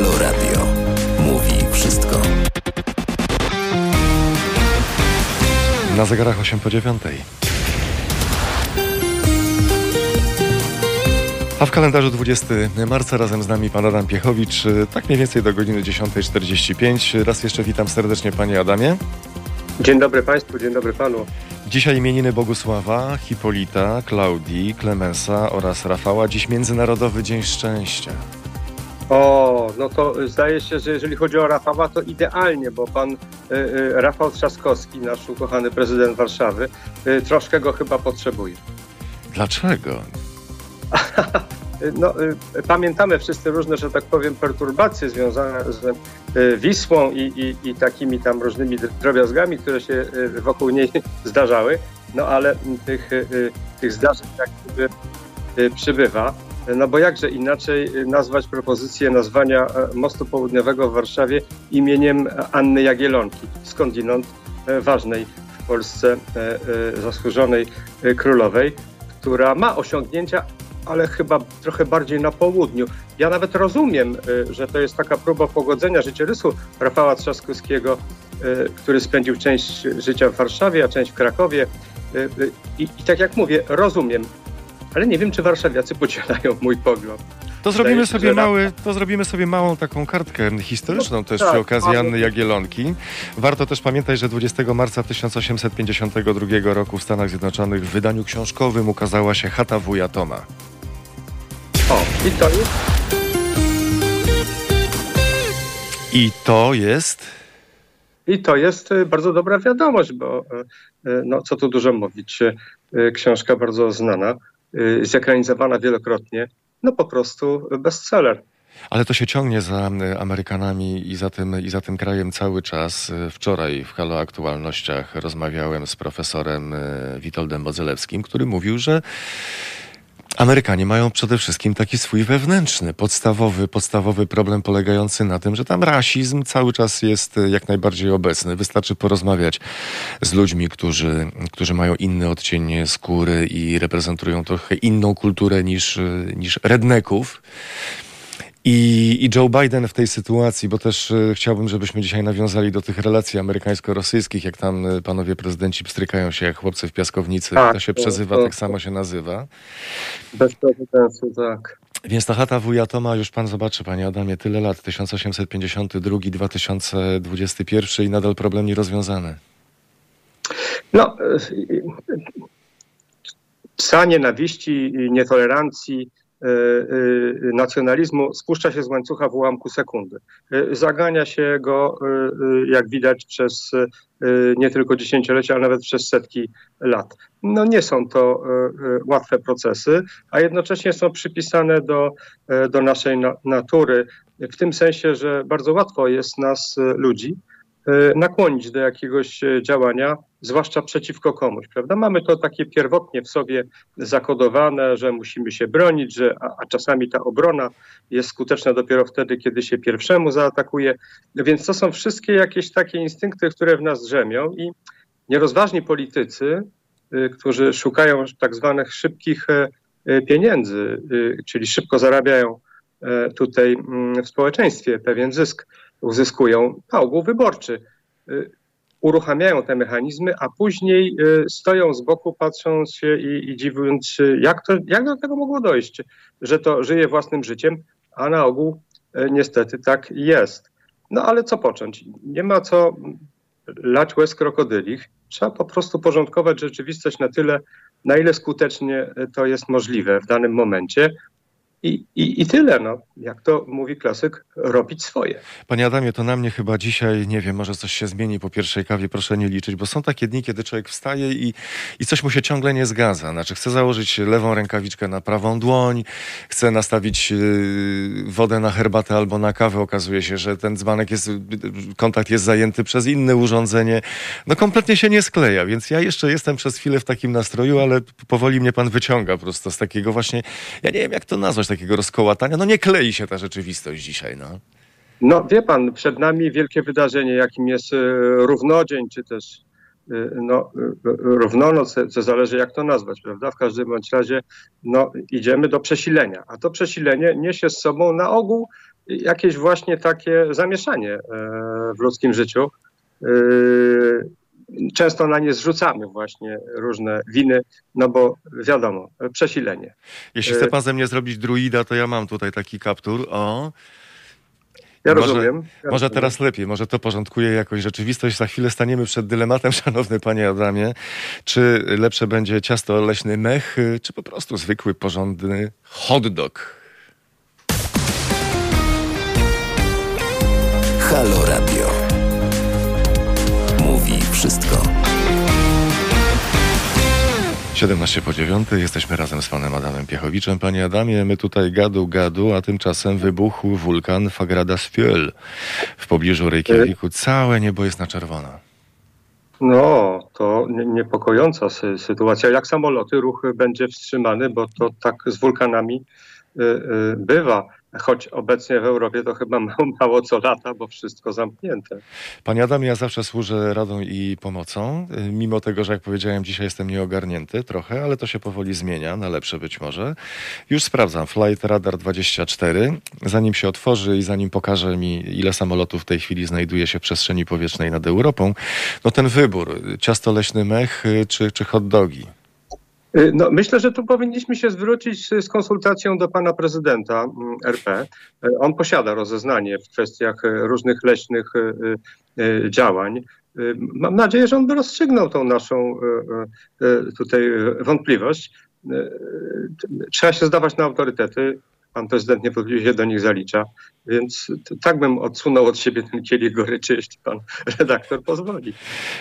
Halo Radio. Mówi wszystko. Na zegarach 8 po 9. A w kalendarzu 20 marca razem z nami pan Adam Piechowicz, tak mniej więcej do godziny 10.45. Raz jeszcze witam serdecznie panie Adamie. Dzień dobry Państwu, dzień dobry Panu. Dzisiaj imieniny Bogusława, Hipolita, Klaudii, Klemensa oraz Rafała. Dziś Międzynarodowy Dzień Szczęścia. O, no to zdaje się, że jeżeli chodzi o Rafała, to idealnie, bo pan y, y, Rafał Trzaskowski, nasz ukochany prezydent Warszawy, y, troszkę go chyba potrzebuje. Dlaczego? no, pamiętamy wszyscy różne, że tak powiem, perturbacje związane z Wisłą i, i, i takimi tam różnymi drobiazgami, które się wokół niej zdarzały, no ale tych, tych zdarzeń gdyby przybywa. No bo jakże inaczej nazwać propozycję nazwania e, mostu południowego w Warszawie imieniem Anny Jagielonki, skądinąd e, ważnej w Polsce e, zasłużonej królowej, która ma osiągnięcia, ale chyba trochę bardziej na południu. Ja nawet rozumiem, że to jest taka próba pogodzenia życiorysu Rafała Trzaskowskiego, który spędził część życia w Warszawie, a część w Krakowie. I, i tak jak mówię, rozumiem ale nie wiem, czy warszawiacy podzielają mój pogląd. To zrobimy, sobie mały, to zrobimy sobie małą taką kartkę historyczną no, też tak, przy okazji Anny Jagielonki. Warto też pamiętać, że 20 marca 1852 roku w Stanach Zjednoczonych w wydaniu książkowym ukazała się Chata Wuja Toma. O, i to jest... I to jest... I to jest e, bardzo dobra wiadomość, bo e, e, no, co tu dużo mówić, książka bardzo znana. Y, zekranizowana wielokrotnie, no po prostu bestseller. Ale to się ciągnie za y, Amerykanami i za, tym, i za tym krajem cały czas. Y, wczoraj w Halo Aktualnościach rozmawiałem z profesorem Witoldem Bozelewskim, który mówił, że Amerykanie mają przede wszystkim taki swój wewnętrzny, podstawowy, podstawowy problem polegający na tym, że tam rasizm cały czas jest e, jak najbardziej obecny. Wystarczy porozmawiać z ludźmi, którzy, którzy mają inny odcień skóry i reprezentują trochę inną kulturę niż, e, niż redneków. I, I, Joe Biden w tej sytuacji, bo też y, chciałbym, żebyśmy dzisiaj nawiązali do tych relacji amerykańsko-rosyjskich, jak tam y, panowie prezydenci pstrykają się jak chłopcy w piaskownicy. Tak, to się przezywa, to, tak samo się nazywa. Bez precedensu, tak. Więc ta chata wuja Toma, już pan zobaczy, panie Adamie, tyle lat, 1852, 2021 i nadal problem nierozwiązany. No, psa nienawiści, nietolerancji, E, e, nacjonalizmu spuszcza się z łańcucha w ułamku sekundy. Zagania się go, jak widać, przez nie tylko dziesięciolecia, ale nawet przez setki lat. No nie są to łatwe procesy, a jednocześnie są przypisane do, do naszej natury, w tym sensie, że bardzo łatwo jest nas, ludzi, nakłonić do jakiegoś e, działania, zwłaszcza przeciwko komuś, prawda? Mamy to takie pierwotnie w sobie zakodowane, że musimy się bronić, że, a, a czasami ta obrona jest skuteczna dopiero wtedy, kiedy się pierwszemu zaatakuje. Więc to są wszystkie jakieś takie instynkty, które w nas drzemią i nierozważni politycy, e, którzy szukają tak zwanych szybkich pieniędzy, czyli szybko zarabiają tutaj mm, w społeczeństwie pewien zysk, uzyskują ogół wyborczy. Y, uruchamiają te mechanizmy, a później y, stoją z boku, patrząc się i, i dziwiąc się, jak, to, jak do tego mogło dojść, że to żyje własnym życiem, a na ogół y, niestety tak jest. No ale co począć? Nie ma co lać łez krokodylich. Trzeba po prostu porządkować rzeczywistość na tyle, na ile skutecznie to jest możliwe w danym momencie, i, i, I tyle, no. Jak to mówi klasyk, robić swoje. Panie Adamie, to na mnie chyba dzisiaj, nie wiem, może coś się zmieni po pierwszej kawie, proszę nie liczyć, bo są takie dni, kiedy człowiek wstaje i, i coś mu się ciągle nie zgadza. Znaczy, chce założyć lewą rękawiczkę na prawą dłoń, chce nastawić yy, wodę na herbatę albo na kawę. Okazuje się, że ten dzbanek jest, kontakt jest zajęty przez inne urządzenie. No kompletnie się nie skleja, więc ja jeszcze jestem przez chwilę w takim nastroju, ale powoli mnie pan wyciąga prosto z takiego właśnie, ja nie wiem jak to nazwać, takiego rozkołatania. No nie klei się ta rzeczywistość dzisiaj, no. No wie pan, przed nami wielkie wydarzenie, jakim jest e, równodzień, czy też e, no, e, równonoc, co zależy jak to nazwać, prawda? W każdym bądź razie no, idziemy do przesilenia, a to przesilenie niesie z sobą na ogół jakieś właśnie takie zamieszanie w ludzkim życiu. Często na nie zrzucamy właśnie różne winy, no bo wiadomo, przesilenie. Jeśli chce pan ze mnie zrobić druida, to ja mam tutaj taki kaptur. O, ja może, rozumiem. Ja może rozumiem. teraz lepiej, może to porządkuje jakoś rzeczywistość. Za chwilę staniemy przed dylematem, szanowny panie Adamie, czy lepsze będzie ciasto leśny mech, czy po prostu zwykły, porządny hot dog. Halo Radio. Mówi wszystko. 17 po 9 jesteśmy razem z panem Adamem Piechowiczem. Panie Adamie, my tutaj gadu gadu, a tymczasem wybuchł wulkan Fagrada-Spjöl w pobliżu Reykjaviku. Całe niebo jest na czerwono. No, to niepokojąca sytuacja. Jak samoloty, ruch będzie wstrzymany, bo to tak z wulkanami y, y, bywa choć obecnie w Europie to chyba mało, mało, co lata, bo wszystko zamknięte. Panie Adam, ja zawsze służę radą i pomocą, mimo tego, że jak powiedziałem, dzisiaj jestem nieogarnięty trochę, ale to się powoli zmienia, na lepsze być może. Już sprawdzam Flight Radar 24. Zanim się otworzy i zanim pokaże mi, ile samolotów w tej chwili znajduje się w przestrzeni powietrznej nad Europą, no ten wybór, ciasto leśny mech czy, czy hot dogi? Y, no, myślę, że tu powinniśmy się zwrócić z konsultacją do pana prezydenta mm, RP. Y, on posiada rozeznanie w kwestiach y, różnych leśnych działań. Mam nadzieję, że on by rozstrzygnął tą naszą tutaj wątpliwość. Trzeba się zdawać na autorytety pan prezydent niewątpliwie się do nich zalicza. Więc tak bym odsunął od siebie ten kielich goryczy, jeśli pan redaktor pozwoli.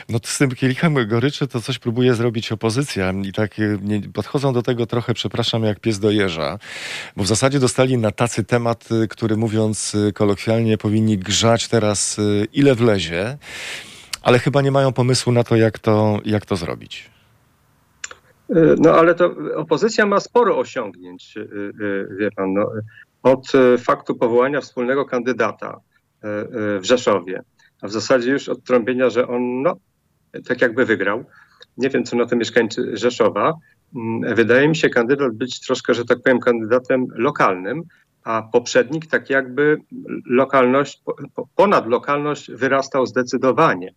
No z tym kielichem goryczy to coś próbuje zrobić opozycja i tak y, podchodzą do tego trochę, przepraszam, jak pies do jeża, bo w zasadzie dostali na tacy temat, y, który mówiąc y, kolokwialnie powinni grzać teraz ile wlezie, ale chyba nie mają pomysłu na to, jak to, jak to zrobić. No ale to opozycja ma sporo osiągnięć, y, y, wie pan, no, od faktu powołania wspólnego kandydata y, w Rzeszowie, a w zasadzie już od trąbienia, że on no, tak jakby wygrał. Nie wiem, co na to mieszkańcy Rzeszowa. Mm, wydaje mi się kandydat być troszkę, że tak powiem, kandydatem lokalnym, a poprzednik tak jakby lokalność, ponad lokalność wyrastał zdecydowanie.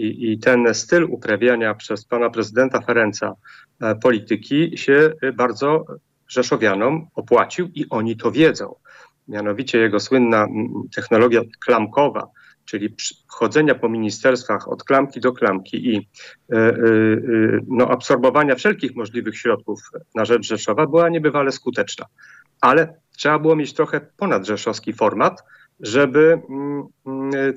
I, I, ten styl uprawiania przez pana prezydenta Ferenca e, polityki się bardzo Rzeszowianom opłacił i oni to wiedzą. Mianowicie jego słynna technologia klamkowa, czyli chodzenia po ministerstwach od klamki do klamki i e, e, no, absorbowania wszelkich możliwych środków na rzecz Rzeszowa była niebywale skuteczna. Ale trzeba było mieć trochę ponadrzeszowski format, żeby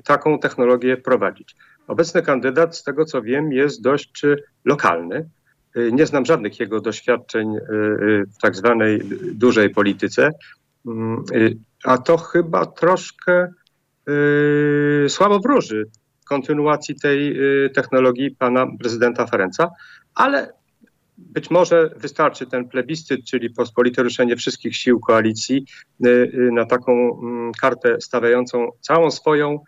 taką technologię prowadzić. Obecny kandydat, z tego co wiem, jest dość lokalny. Y, nie znam żadnych jego doświadczeń y, y, w tak zwanej dużej polityce, mm, a to chyba troszkę słabo wróży kontynuacji tej technologii pana prezydenta Ferenca, ale być może wystarczy ten plebiscyt, czyli pospolite ruszenie wszystkich sił koalicji na taką mm, kartę stawiającą całą swoją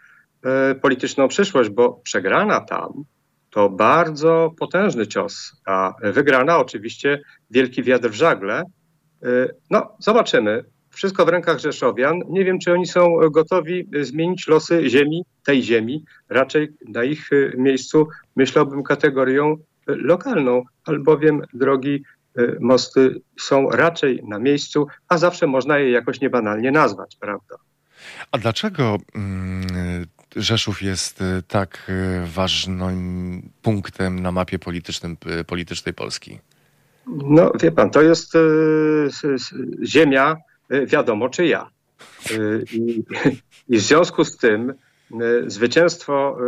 polityczną przyszłość, bo przegrana tam to bardzo potężny cios, a wygrana oczywiście wielki wiatr w żagle. E, no, zobaczymy. Wszystko w rękach Rzeszowian. Nie wiem, czy oni są gotowi zmienić losy ziemi, tej ziemi. Raczej na ich miejscu myślałbym kategorią lokalną, albowiem drogi e, mosty są raczej na miejscu, a zawsze można je jakoś niebanalnie nazwać, prawda? A dlaczego mm, Rzeszów jest y, tak y, ważnym punktem na mapie politycznym, y, politycznej Polski? No, wie pan, to jest ziemia, wiadomo czy ja. I, I w związku z tym zwycięstwo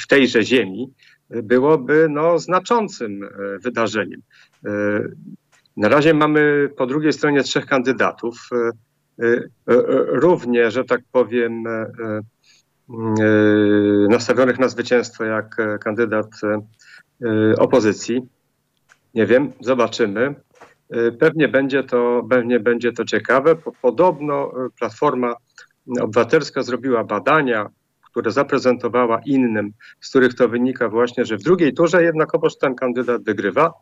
w tejże ziemi byłoby no, znaczącym wydarzeniem. Na razie mamy po drugiej stronie trzech kandydatów, równie, że tak powiem, nastawionych na zwycięstwo jak e, kandydat e, opozycji. Nie wiem, zobaczymy. Pewnie będzie to, pewnie będzie to ciekawe. Podobno Platforma Obywatelska zrobiła badania, które zaprezentowała innym, z których to wynika właśnie, że w drugiej turze jednakowoż ten kandydat wygrywa.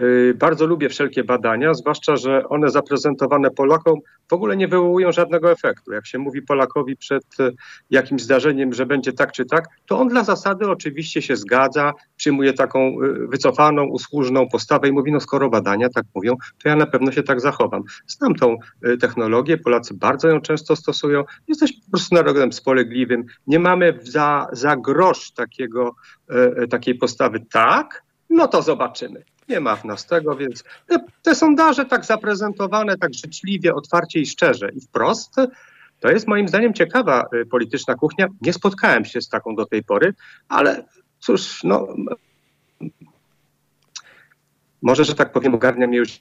Y, bardzo lubię wszelkie badania, zwłaszcza, że one zaprezentowane Polakom w ogóle nie wywołują żadnego efektu. Jak się mówi Polakowi przed y, jakimś zdarzeniem, że będzie tak czy tak, to on dla zasady oczywiście się zgadza, przyjmuje taką y, wycofaną, usłużną postawę i mówi, no skoro badania tak mówią, to ja na pewno się tak zachowam. Znam tą technologię, Polacy bardzo ją często stosują, jesteśmy po prostu narodem spolegliwym, nie mamy za, za grosz takiego, takiej postawy. Tak, no to zobaczymy nie ma w nas tego, więc te, te sondaże tak zaprezentowane, tak życzliwie, otwarcie i szczerze i wprost, to jest moim zdaniem ciekawa y, polityczna kuchnia. Nie spotkałem się z taką do tej pory, ale cóż, no może, że tak powiem, ogarnia mnie już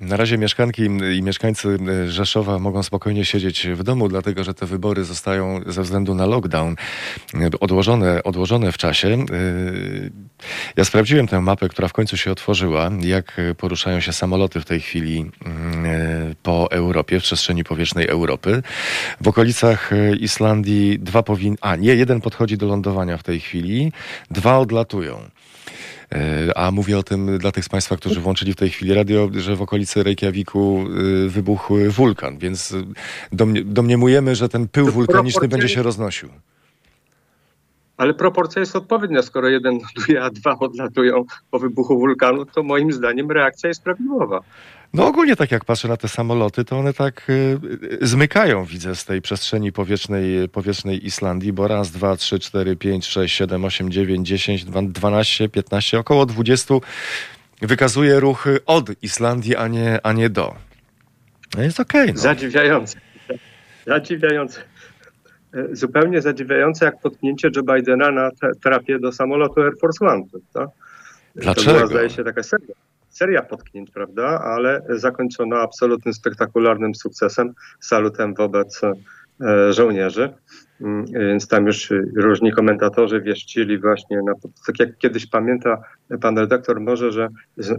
na razie mieszkanki i mieszkańcy e, Rzeszowa mogą spokojnie siedzieć w domu, dlatego że te wybory zostają ze względu na lockdown e, odłożone, odłożone w czasie. E, ja sprawdziłem tę mapę, która w końcu się otworzyła, jak poruszają się samoloty w tej chwili po Europie, w przestrzeni powietrznej Europy. W okolicach Islandii dwa powinny, a nie, jeden podchodzi do lądowania w tej chwili, dwa odlatują. E, a mówię o tym dla tych z Państwa, którzy włączyli w tej chwili radio, że w okolicy Reykjaviku e, wybuchł wulkan, więc domniemujemy, że ten pył wulkaniczny będzie się roznosił. Ale proporcja jest odpowiednia. Skoro jeden ląduje, a dwa odlatują po wybuchu wulkanu, to moim zdaniem reakcja jest prawidłowa. No ogólnie tak jak patrzę na te samoloty, to one tak y, y, zmykają, widzę, z tej przestrzeni powietrznej, powietrznej Islandii, bo raz, dwa, trzy, cztery, pięć, sześć, siedem, osiem, dziewięć, dziesięć, dwanaście, piętnaście, około dwudziestu wykazuje ruchy od Islandii, a nie, a nie do. No jest okej. Okay, no. Zadziwiające. Zadziwiające. E, zupełnie zadziwiające jak potknięcie Joe Bidena na trapie do samolotu Air Force One. To, Dlaczego? To była, zdaje się, taka seria seria potknięć, prawda, ale zakończona absolutnym spektakularnym sukcesem, salutem wobec e, żołnierzy. Mm, więc tam już różni komentatorzy wieścili właśnie, na, tak jak kiedyś pamięta pan redaktor może, że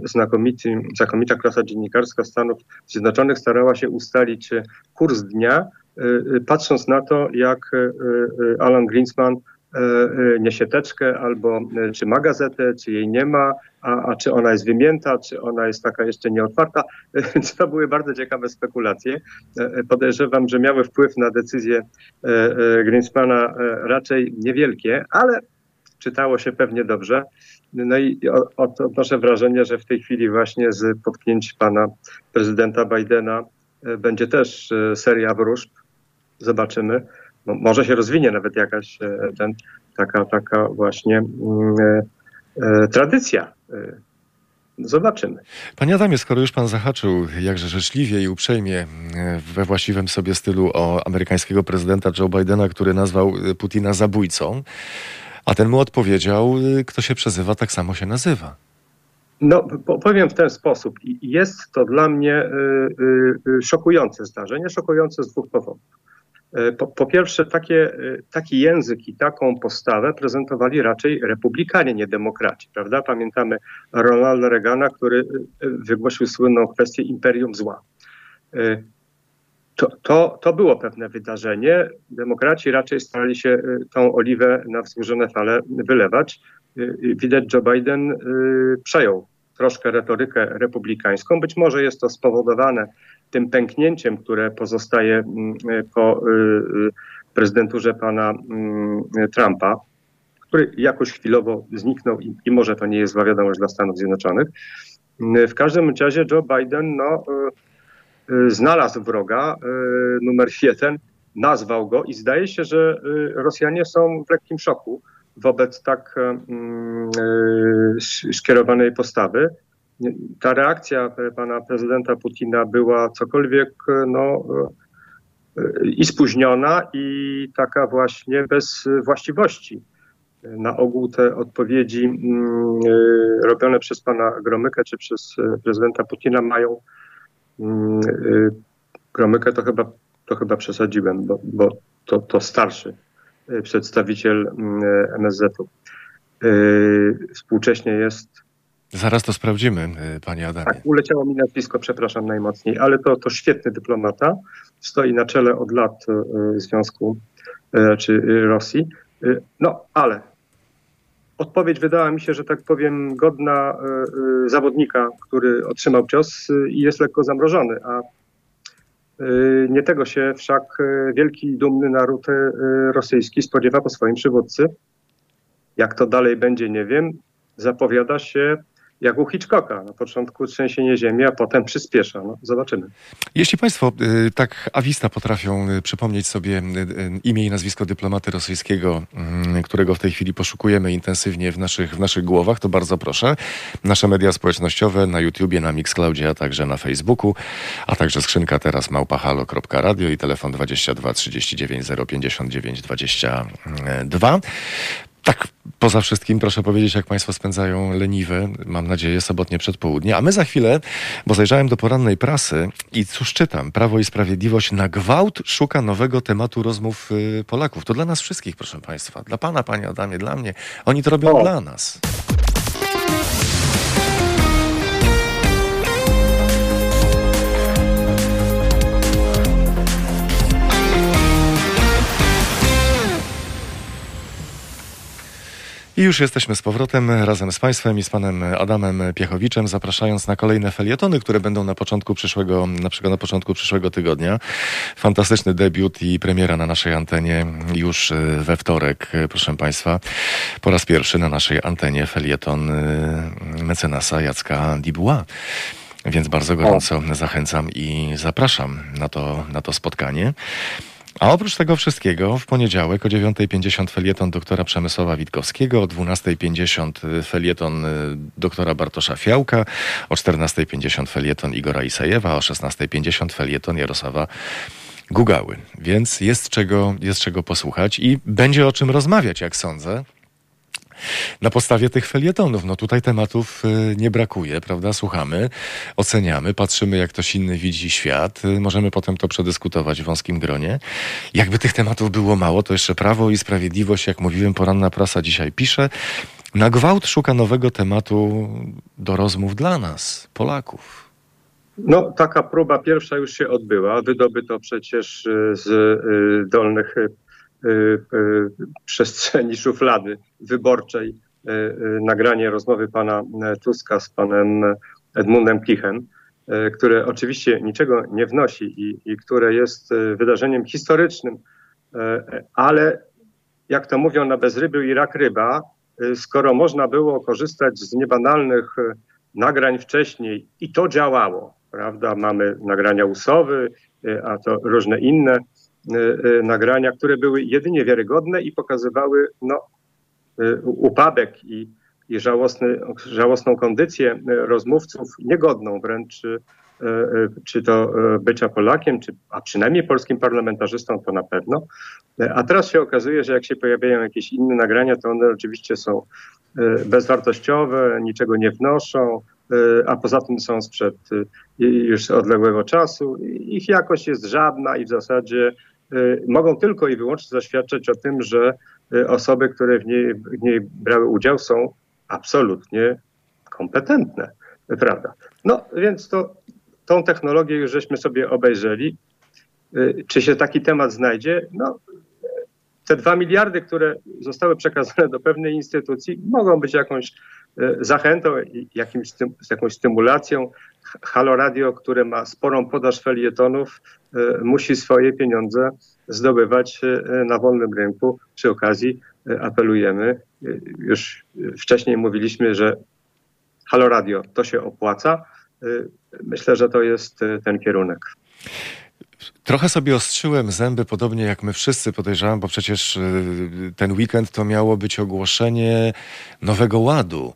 znakomity, znakomita klasa dziennikarska Stanów Zjednoczonych starała się ustalić kurs dnia, e, e, patrząc na to, jak Alan Greenspan e, niesieteczkę, albo e, czy ma gazetę, czy jej nie ma, a, a, czy ona jest wymięta, czy ona jest taka jeszcze nieotwarta. To były bardzo ciekawe spekulacje. Podejrzewam, że miały wpływ na decyzję Greenspana raczej niewielkie, ale czytało się pewnie dobrze. No i odnoszę wrażenie, że w tej chwili właśnie z potknięć pana prezydenta Bidena będzie też seria wróżb. Zobaczymy no, może się rozwinie nawet jakaś e, ten, taka, taka właśnie mm, e, e, tradycja. Zobaczymy. Panie Adamie, skoro już pan zahaczył jakże życzliwie i uprzejmie we właściwym sobie stylu o amerykańskiego prezydenta Joe Bidena, który nazwał Putina zabójcą, a ten mu odpowiedział, kto się przezywa, tak samo się nazywa. No, powiem w ten sposób. Jest to dla mnie szokujące zdarzenie, szokujące z dwóch powodów. E, po, po, pierwsze, takie, e, taki język i taką postawę prezentowali raczej republikanie, nie demokraci, prawda? Pamiętamy Ronalda Reagana, który e, wygłosił słynną kwestię imperium zła. To, to, to było pewne wydarzenie. Demokraci raczej starali się tą oliwę na wzburzone fale wylewać. Widać, Joe Biden przejął troszkę retorykę republikańską. Być może jest to spowodowane tym pęknięciem, które pozostaje mm, po y, y, prezydenturze pana mm, Trumpa, który jakoś chwilowo zniknął i, i może to nie jest zła wiadomość dla Stanów Zjednoczonych. W każdym razie Joe Biden no, y, znalazł wroga numer jeden, nazwał go i zdaje się, że Rosjanie są w lekkim szoku wobec tak skierowanej postawy ta reakcja pana prezydenta Putina była cokolwiek no, i spóźniona, i taka właśnie bez właściwości. Na ogół te odpowiedzi mm, robione przez pana Gromykę czy przez prezydenta Putina mają. Mm, Gromykę to chyba, to chyba przesadziłem, bo, bo to, to starszy przedstawiciel MSZ-u. Współcześnie jest Zaraz to sprawdzimy, y, panie Adamie. Tak, uleciało mi nazwisko, przepraszam najmocniej, ale to, to świetny dyplomata. Stoi na czele od lat y, Związku y, czy Rosji. No, ale odpowiedź wydała mi się, że tak powiem, godna zawodnika, który otrzymał cios i jest lekko zamrożony, a nie tego się wszak wielki, dumny naród rosyjski spodziewa po swoim przywódcy. Jak to dalej będzie, nie wiem. Zapowiada się jak u Hitchcocka. Na początku trzęsienie ziemi, a potem przyspiesza. No, zobaczymy. Jeśli Państwo y, tak awista potrafią y, przypomnieć sobie y, imię i nazwisko dyplomaty rosyjskiego, mm, którego w tej chwili poszukujemy intensywnie w naszych, w naszych głowach, to bardzo proszę. Nasze media społecznościowe na YouTubie, na Mixcloudzie, a także na Facebooku, a także skrzynka teraz małpahalo.radio i telefon 22 39 059 22. Tak, poza wszystkim proszę powiedzieć, jak Państwo spędzają leniwe, mam nadzieję, sobotnie przedpołudnie. A my za chwilę, bo zajrzałem do porannej prasy i cóż czytam, Prawo i Sprawiedliwość na gwałt szuka nowego tematu rozmów y, Polaków. To dla nas wszystkich, proszę Państwa. Dla Pana, Panie Adamie, dla mnie. Oni to robią o. dla nas. I już jesteśmy z powrotem razem z Państwem i z Panem Adamem Piechowiczem, zapraszając na kolejne felietony, które będą na początku przyszłego, na przykład na początku przyszłego tygodnia. Fantastyczny debiut i premiera na naszej antenie już e, we wtorek, proszę Państwa. Po raz pierwszy na naszej antenie felieton e, mecenasa Jacka Dibuła. Więc bardzo gorąco zachęcam i zapraszam na to, na to spotkanie. A oprócz tego wszystkiego w poniedziałek o 9.50 felieton doktora Przemysława Witkowskiego, o 12.50 felieton y, doktora Bartosza Fiałka, o 14.50 felieton Igora Isajewa, o 16.50 felieton Jarosława Gugały. Więc jest czego, jest czego posłuchać i będzie o czym rozmawiać, jak sądzę na podstawie tych felietonów. No tutaj tematów y, nie brakuje, prawda? Słuchamy, oceniamy, patrzymy, jak ktoś inny widzi świat. Y, możemy potem to przedyskutować w wąskim gronie. Jakby tych tematów było mało, to jeszcze Prawo i Sprawiedliwość, jak mówiłem, poranna prasa dzisiaj pisze, na gwałt szuka nowego tematu do rozmów dla nas, Polaków. No, taka próba pierwsza już się odbyła. Wydobyto przecież y, z dolnych przestrzeni szuflady wyborczej y, nagranie rozmowy pana Tuska z panem Edmundem Kichem, które oczywiście niczego nie wnosi i, i które jest wydarzeniem historycznym, ale jak to mówią na bezrybiu i rak ryba, skoro można było korzystać z niebanalnych nagrań wcześniej i to działało, prawda? Mamy nagrania usowy, a to różne inne Y, y, nagrania, które były jedynie wiarygodne i pokazywały no, y, upadek i, i żałosny, żałosną kondycję rozmówców, niegodną wręcz czy to bycia Polakiem, czy, a przynajmniej polskim parlamentarzystą, to na pewno. A teraz się okazuje, że jak się pojawiają jakieś inne nagrania, to one oczywiście są bezwartościowe, niczego nie wnoszą, a poza tym są sprzed już odległego czasu. Ich jakość jest żadna i w zasadzie Y, mogą tylko i wyłącznie zaświadczać o tym, że y, osoby, które w niej, w niej brały udział, są absolutnie kompetentne. Prawda? No więc to, tą technologię już żeśmy sobie obejrzeli. Y, czy się taki temat znajdzie? No, te dwa miliardy, które zostały przekazane do pewnej instytucji, mogą być jakąś zachętą, jakimś, jakąś stymulacją. Halo Radio, które ma sporą podaż felietonów, E, musi swoje pieniądze zdobywać e, na wolnym rynku. Przy okazji e, apelujemy, już wcześniej mówiliśmy, że Halo Radio to się opłaca. Myślę, że to jest ten kierunek. Trochę sobie ostrzyłem zęby, podobnie jak my wszyscy podejrzewam, bo przecież ten weekend to miało być ogłoszenie nowego ładu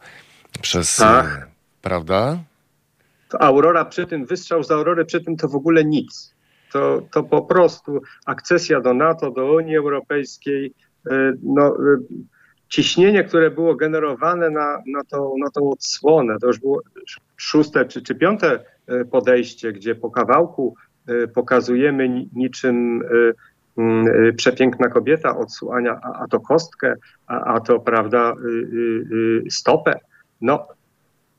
przez. Tak. Prawda? To Aurora przy tym, wystrzał z Aurory przy tym to w ogóle nic to, to po prostu akcesja do NATO, do Unii Europejskiej, e, no, ciśnienie, które było generowane na, na, tą, na tą odsłonę, to już było szóste czy, czy piąte podejście, gdzie po kawałku pokazujemy niczym przepiękna kobieta odsłania, a, to kostkę, a, to prawda stopę. No,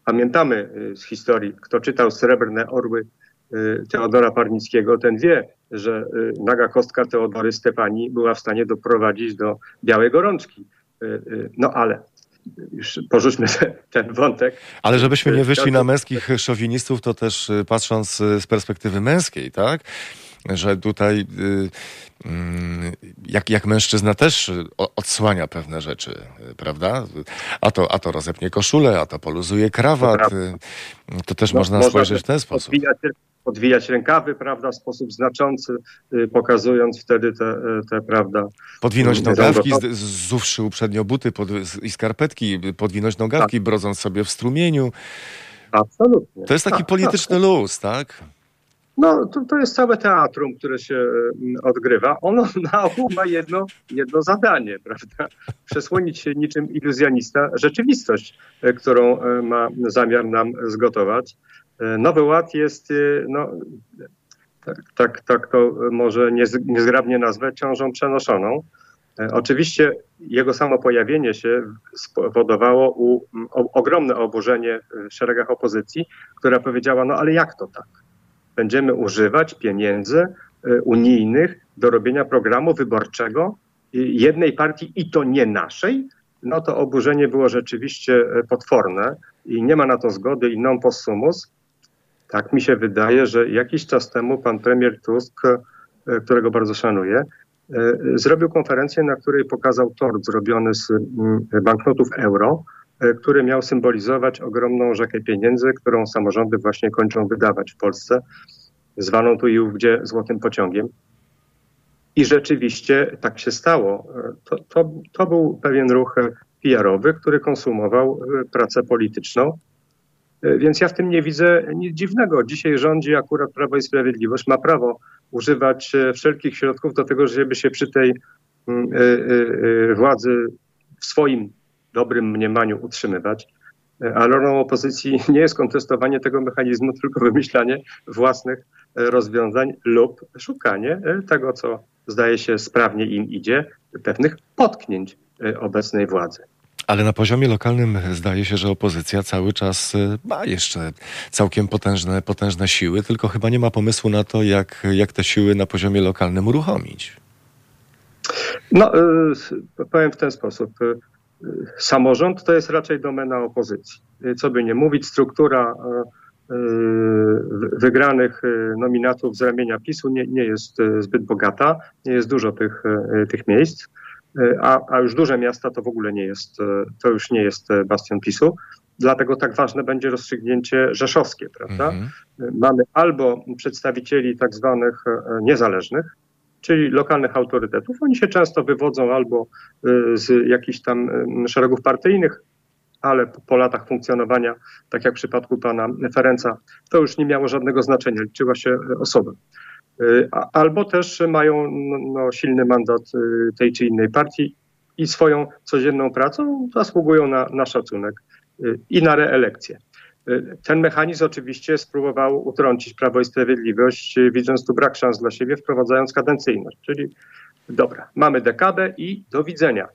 pamiętamy z historii, kto czytał Srebrne Orły Y, Teodora Parnickiego, ten wie, że y, naga kostka Teodory Stefani była w stanie doprowadzić do białej gorączki. Y, no ale już porzućmy ten wątek. Ale żebyśmy nie wyszli na męskich szowinistów, to też patrząc z perspektywy męskiej, tak? Że tutaj mm, jak, jak mężczyzna też odsłania pewne rzeczy, prawda? A to, a to rozepnie koszulę, a to poluzuje krawat. To też no, można spojrzeć w ten sposób. Podwijać, podwijać rękawy, prawda, w sposób znaczący, y, pokazując wtedy te, y, te prawda. Podwinąć y, nogawki, zuwszy uprzednio buty pod, i skarpetki, podwinąć nogawki, tak. brodząc sobie w strumieniu. Absolutnie. To jest taki tak, polityczny tak. luz, tak? No, to, to jest całe teatrum, które się mm, odgrywa. Ono na ogół ma jedno, jedno zadanie, prawda? Przesłonić się niczym iluzjonista rzeczywistość, którą ma zamiar nam zgotować. E, Nowy Ład jest, e, no, tak, tak, tak to może niezgrabnie nazwę, ciążą przenoszoną. E, oczywiście jego samo pojawienie się spowodowało u, o, ogromne oburzenie w szeregach opozycji, która powiedziała, no ale jak to tak? Będziemy używać pieniędzy unijnych do robienia programu wyborczego jednej partii i to nie naszej? No to oburzenie było rzeczywiście potworne i nie ma na to zgody i non possumus. Tak mi się wydaje, że jakiś czas temu pan premier Tusk, e, którego bardzo szanuję, e, zrobił konferencję, na której pokazał tort zrobiony z mm, banknotów euro, e, który miał symbolizować ogromną rzekę pieniędzy, którą samorządy właśnie kończą wydawać w Polsce, zwaną tu i ówdzie złotym pociągiem. I rzeczywiście tak się stało. To, to, to był pewien ruch PR-owy, który konsumował pracę polityczną więc ja w tym nie widzę nic dziwnego. Dzisiaj rządzi akurat Prawo i Sprawiedliwość, ma prawo używać e, wszelkich środków do tego, żeby się przy tej mm, e, władzy w swoim dobrym mniemaniu utrzymywać. A rolą opozycji nie jest kontestowanie tego mechanizmu, tylko wymyślanie własnych rozwiązań lub szukanie tego, co zdaje się sprawnie im idzie, pewnych potknięć obecnej władzy. Ale na poziomie lokalnym zdaje się, że opozycja cały czas y, ma jeszcze całkiem potężne, potężne siły, tylko chyba nie ma pomysłu na to, jak, jak te siły na poziomie lokalnym uruchomić. No, y, powiem w ten sposób. Y, samorząd to jest raczej domena opozycji. Co by nie mówić, struktura wygranych nominatów z ramienia PiSu nie, nie jest zbyt bogata, nie jest dużo tych, tych miejsc a, a już duże miasta to w ogóle nie jest, e, to już nie jest e, bastion PiSu. Dlatego tak ważne będzie rozstrzygnięcie rzeszowskie, prawda? Mhm. E, mamy albo przedstawicieli tak zwanych niezależnych, czyli lokalnych autorytetów. Oni się często wywodzą albo z jakichś tam szeregów partyjnych, ale po, po, latach funkcjonowania, tak jak w przypadku pana Ferenca, to już nie miało żadnego znaczenia, liczyła się osoba. Y, albo też mają no, no, silny mandat y, tej czy innej partii i swoją codzienną pracą zasługują na, na szacunek y, i na reelekcję. Ten mechanizm oczywiście spróbował utrącić Prawo i Sprawiedliwość, widząc tu brak szans dla siebie, wprowadzając kadencyjność, czyli dobra, mamy dekadę i do widzenia.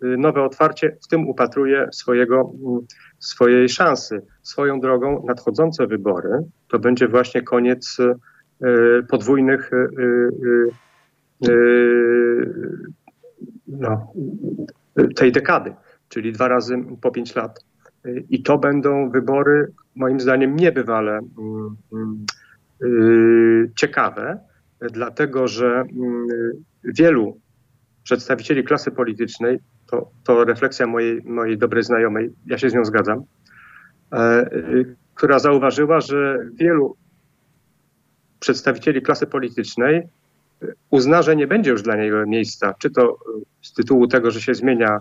Nowe otwarcie w tym upatruje swojego, mm, swojej szansy. Swoją drogą nadchodzące wybory to będzie właśnie koniec podwójnych e, e, no, tej dekady, czyli dwa razy po pięć lat. I to będą wybory, moim zdaniem, niebywale mm, mm, ciekawe, dlatego że mm, wielu przedstawicieli klasy politycznej, to, to refleksja mojej, mojej dobrej znajomej, ja się z nią zgadzam, która zauważyła, że wielu przedstawicieli klasy politycznej uzna, że nie będzie już dla niego miejsca, czy to z tytułu tego, że się zmienia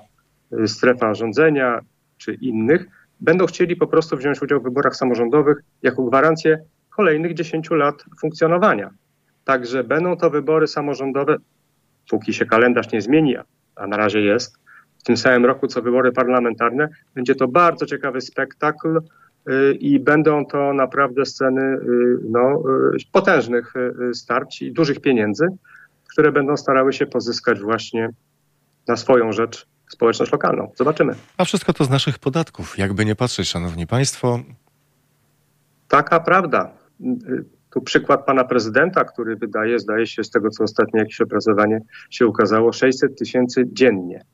y, strefa rządzenia, czy innych, będą chcieli po prostu wziąć udział w wyborach samorządowych jako gwarancję kolejnych 10 lat funkcjonowania. Także będą to wybory samorządowe, póki się kalendarz nie zmieni, a na razie jest, w tym samym roku co wybory parlamentarne. Będzie to bardzo ciekawy spektakl, i będą to naprawdę sceny y, no, y, potężnych starć i dużych pieniędzy, które będą starały się pozyskać właśnie na swoją rzecz społeczność lokalną. Zobaczymy. A wszystko to z naszych podatków. Jakby nie patrzeć, szanowni państwo. Taka prawda. Tu przykład pana prezydenta, który wydaje, zdaje się z tego, co ostatnio jakieś opracowanie się ukazało, 600 tysięcy dziennie.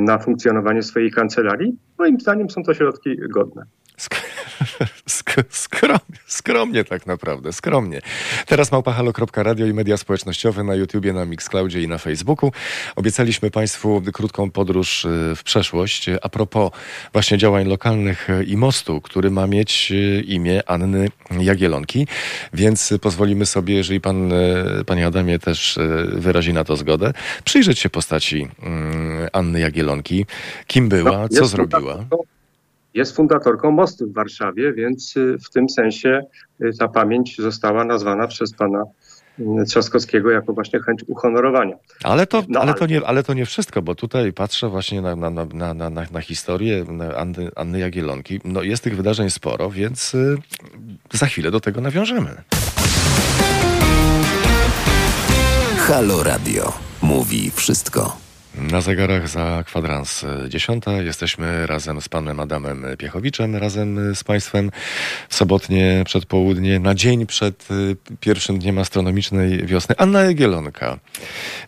na funkcjonowanie swojej kancelarii. Moim zdaniem są to środki godne. Skromnie, skromnie tak naprawdę, skromnie. Teraz małpahalo.radio i media społecznościowe na YouTubie, na Mixcloudzie i na Facebooku. Obiecaliśmy Państwu krótką podróż y, w przeszłość. A propos właśnie działań lokalnych i mostu, który ma mieć y, imię Anny Jagielonki, więc pozwolimy sobie, jeżeli Pan, y, Panie Adamie też wyrazi na to zgodę, przyjrzeć się postaci mm, Anny Jagielonki. Kim była, no, co zrobiła? Jest fundatorką mostu w Warszawie, więc y, w tym sensie y, ta pamięć została nazwana przez pana y, Trzaskowskiego jako właśnie chęć uhonorowania. Ale to, no, ale, to nie, ale to nie wszystko, bo tutaj patrzę właśnie na, na, na, na, na historię Anny, Anny Jagielonki. No jest tych wydarzeń sporo, więc za chwilę do tego nawiążemy. Halo Radio. Mówi wszystko. Na zegarach za kwadrans dziesiąta. Jesteśmy razem z panem Adamem Piechowiczem, razem z państwem w sobotnie przedpołudnie, na dzień przed y, pierwszym dniem astronomicznej wiosny. Anna Jagielonka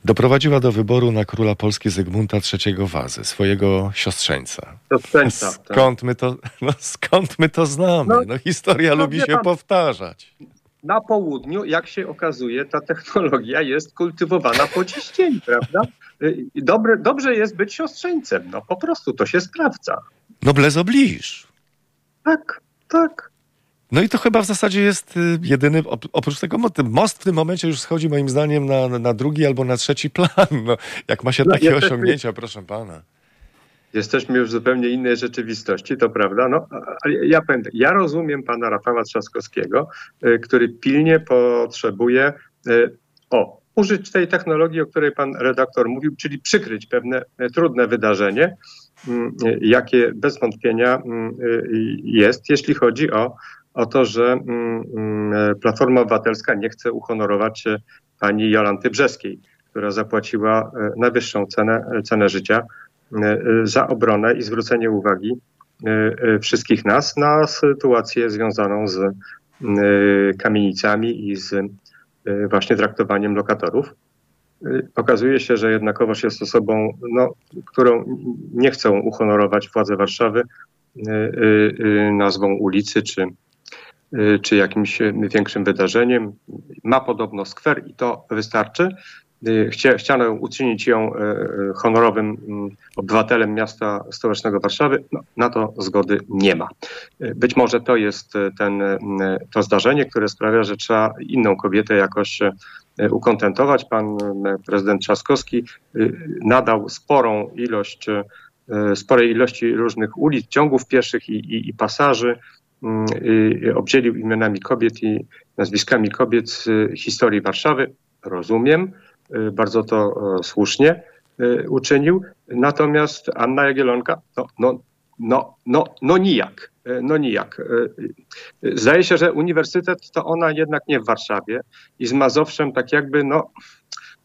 doprowadziła do wyboru na króla Polski Zygmunta III Wazy, swojego siostrzeńca. Siostrzeńca. Tak. Skąd, my to, no, skąd my to znamy? No, no historia no, lubi się pan, powtarzać na południu, jak się okazuje, ta technologia jest kultywowana po dziś dzień, prawda? Y, dobre, dobrze jest być siostrzeńcem, no po prostu to się sprawdza. Noblesse oblige. Tak, tak. No i to chyba w zasadzie jest y, jedyny, oprócz tego most w tym momencie już schodzi moim zdaniem na, na drugi albo na trzeci plan. No, jak ma się no, takie osiągnięcia, proszę pana jesteśmy już w zupełnie innej rzeczywistości, to prawda. No, ja, pamiętam, ja rozumiem pana Rafała Trzaskowskiego, y, który pilnie potrzebuje o, użyć tej technologii, o której pan redaktor mówił, czyli przykryć pewne y, trudne wydarzenie, mm, jakie bez wątpienia mm, jest, jeśli chodzi o, o to, że mm, Platforma Obywatelska nie chce uhonorować pani Jolanty Brzeskiej, która zapłaciła najwyższą cenę, cenę życia E, za obronę i zwrócenie uwagi e, e, wszystkich nas na sytuację związaną z kamienicami i z właśnie traktowaniem lokatorów. Okazuje się, że jednakowoż jest osobą, no, którą nie chcą uhonorować władze Warszawy nazwą ulicy czy, czy jakimś większym wydarzeniem. Ma podobno skwer i to wystarczy. Chcia, chciano uczynić ją y, y, honorowym mm, obywatelem miasta stołecznego Warszawy, no, na to zgody nie ma. Być może to jest ten, to zdarzenie, które sprawia, że trzeba inną kobietę jakoś ukontentować. Pan prezydent Trzaskowski nadał sporą ilość, sporej ilości różnych ulic, ciągów pieszych i, i, i pasaży, mm, obdzielił imionami kobiet i nazwiskami kobiet historii Warszawy. Rozumiem, bardzo to e, słusznie y, uczynił. Natomiast Anna Jagielonka, no, no, no, no, no nijak. Y, no nijak. Zdaje się, że uniwersytet to ona jednak nie w Warszawie i z Mazowszem tak jakby, no,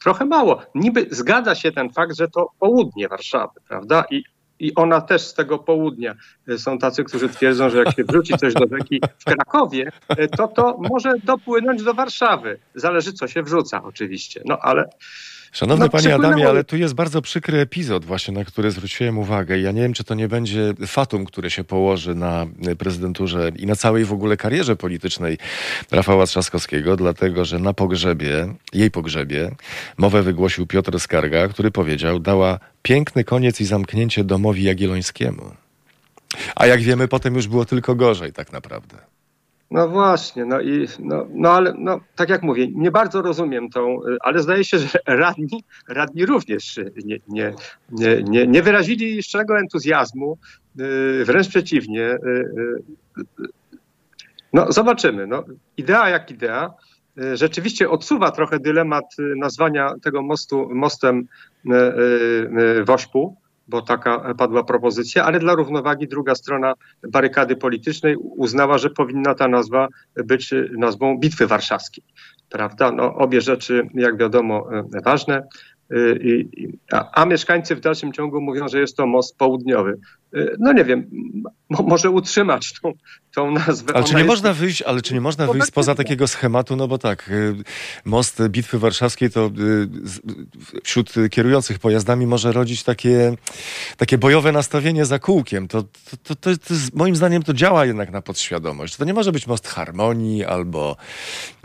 trochę mało. Niby zgadza się ten fakt, że to południe Warszawy, prawda? I i ona też z tego południa. E, są tacy, którzy twierdzą, że jak się wrzuci coś do rzeki w Krakowie, e, to to może dopłynąć do Warszawy. Zależy, co się wrzuca oczywiście. No ale Szanowny no, panie Adamie, ale tu jest bardzo przykry epizod właśnie, na który zwróciłem uwagę. Ja nie wiem, czy to nie będzie fatum, które się położy na prezydenturze i na całej w ogóle karierze politycznej Rafała Trzaskowskiego, dlatego, że na pogrzebie, jej pogrzebie, mowę wygłosił Piotr Skarga, który powiedział, dała piękny koniec i zamknięcie domowi jagiellońskiemu. A jak wiemy, potem już było tylko gorzej tak naprawdę. No właśnie, no i no, no ale no, tak jak mówię, nie bardzo rozumiem tą, ale zdaje się, że radni, radni również nie, nie, nie, nie, nie wyrazili jeszcze entuzjazmu, y, wręcz przeciwnie. Y, y, no zobaczymy. No, idea jak idea. Rzeczywiście odsuwa trochę dylemat nazwania tego mostu mostem Wośpu, bo taka padła propozycja, ale dla równowagi druga strona barykady politycznej uznała, że powinna ta nazwa być nazwą Bitwy Warszawskiej. Prawda? No, obie rzeczy, jak wiadomo, ważne. A, a mieszkańcy w dalszym ciągu mówią, że jest to most południowy. No nie wiem, może utrzymać tą, tą nazwę. Ale czy nie jest... można wyjść, ale czy nie można wyjść spoza takiego schematu, no bo tak, y, most Bitwy Warszawskiej to y, wśród kierujących pojazdami może rodzić takie, takie bojowe nastawienie za kółkiem. To, to, to, to, to moim zdaniem to działa jednak na podświadomość. To nie może być most harmonii, albo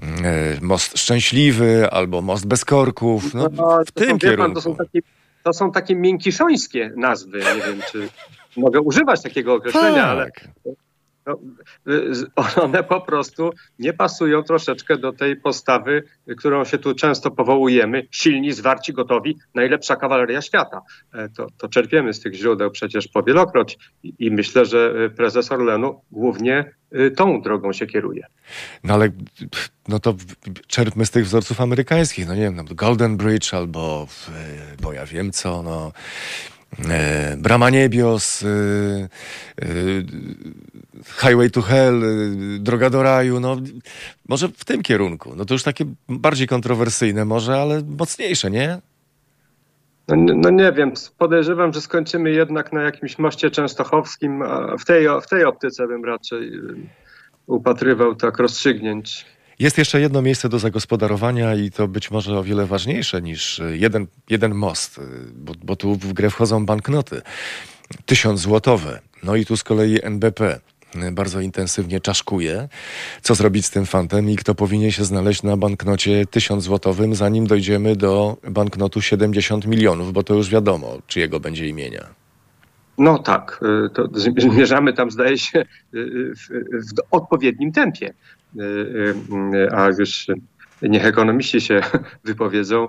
e, most szczęśliwy, albo most bez korków. No, no w tym kierunku. Pan, to są takie to są takie miękiszońskie nazwy. Nie wiem, czy mogę używać takiego określenia, tak. ale no, one po prostu nie pasują troszeczkę do tej postawy, którą się tu często powołujemy. Silni, zwarci, gotowi, najlepsza kawaleria świata. E, to, to czerpiemy z tych źródeł przecież powielokroć i, i myślę, że e, prezes Orlenu głównie e, tą drogą się kieruje. No ale no to czerpmy z tych wzorców amerykańskich, no nie wiem, no Golden Bridge albo, bo ja wiem co, no Brama Niebios, e, e, Highway to Hell, e, Droga do Raju, no może w tym kierunku. No to już takie bardziej kontrowersyjne może, ale mocniejsze, nie? No, no, nie wiem, podejrzewam, że skończymy jednak na jakimś moście częstochowskim, a w tej, w tej optyce bym raczej e, upatrywał tak rozstrzygnięć. Jest jeszcze jedno miejsce do zagospodarowania i to być może o wiele ważniejsze niż jeden, jeden most, bo, bo tu w grę wchodzą banknoty. Tysiąc złotowe. No i tu z kolei NBP bardzo intensywnie czaszkuje, co zrobić z tym fantem i kto powinien się znaleźć na banknocie tysiąc złotowym, zanim dojdziemy do banknotu 70 milionów, bo to już wiadomo, czyjego będzie imienia. No tak, to zmierzamy tam, zdaje się, w, w odpowiednim tempie. Y, a już niech ekonomiści się wypowiedzą,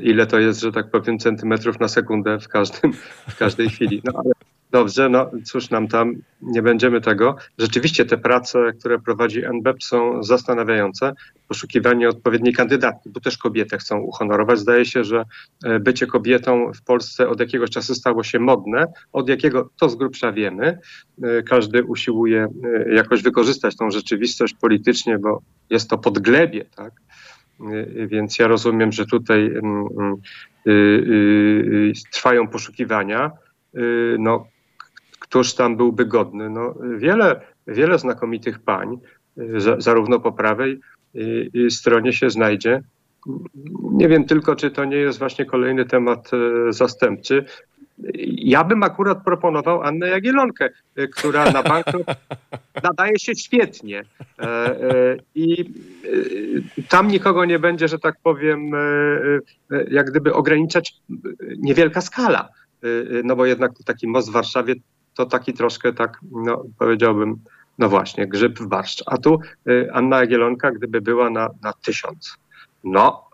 ile to jest, że tak powiem, centymetrów na sekundę w, każdym, w każdej chwili. No ale Dobrze, no cóż nam tam, nie będziemy tego. Rzeczywiście te prace, które prowadzi NBEP są zastanawiające. Poszukiwanie odpowiedniej kandydatki, bo też kobietę chcą uhonorować. Zdaje się, że e, bycie kobietą w Polsce od jakiegoś czasu stało się modne. Od jakiego to z grubsza wiemy. E, każdy usiłuje e, jakoś wykorzystać tą rzeczywistość politycznie, bo jest to podglebie, tak? Więc ja rozumiem, że tutaj mm, mm, y, y, y, trwają poszukiwania. No, któż tam byłby godny? No, wiele, wiele znakomitych pań, y, zarówno po prawej y, y, stronie się znajdzie. Nie wiem tylko, czy to nie jest właśnie kolejny temat zastępczy. Ja bym akurat proponował Annę Jagielonkę, która na bankrot nadaje się świetnie. E, e, I tam nikogo nie będzie, że tak powiem, jak gdyby ograniczać niewielka skala. No bo jednak taki most w Warszawie to taki troszkę tak, no powiedziałbym, no właśnie, grzyb w barszcz. A tu y, Anna Jagielonka, gdyby była na, na tysiąc, no